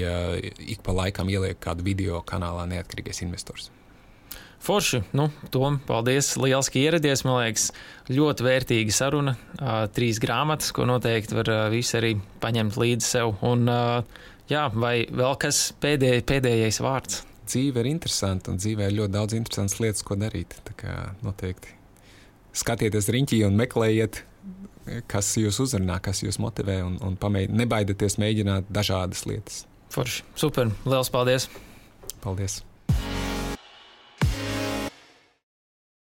ik pa laikam ieliek kādu video kanālā Neatkarīgais investors. Forši, nu, Tom, paldies, liels, ka ieradies. Man liekas, ļoti vērtīga saruna. Trīs grāmatas, ko noteikti var visi arī paņemt līdzi sev. Un, jā, vai vēl kas pēdēj, pēdējais vārds? Dzīve ir interesanta, un dzīvē ir ļoti daudz interesantas lietas, ko darīt. Tā kā noteikti skatieties riņķī un meklējiet kas jūs uzrunā, kas jūs motivē, un, un pamēģ, nebaidieties mēģināt dažādas lietas. Forši, super, liels paldies! Paldies!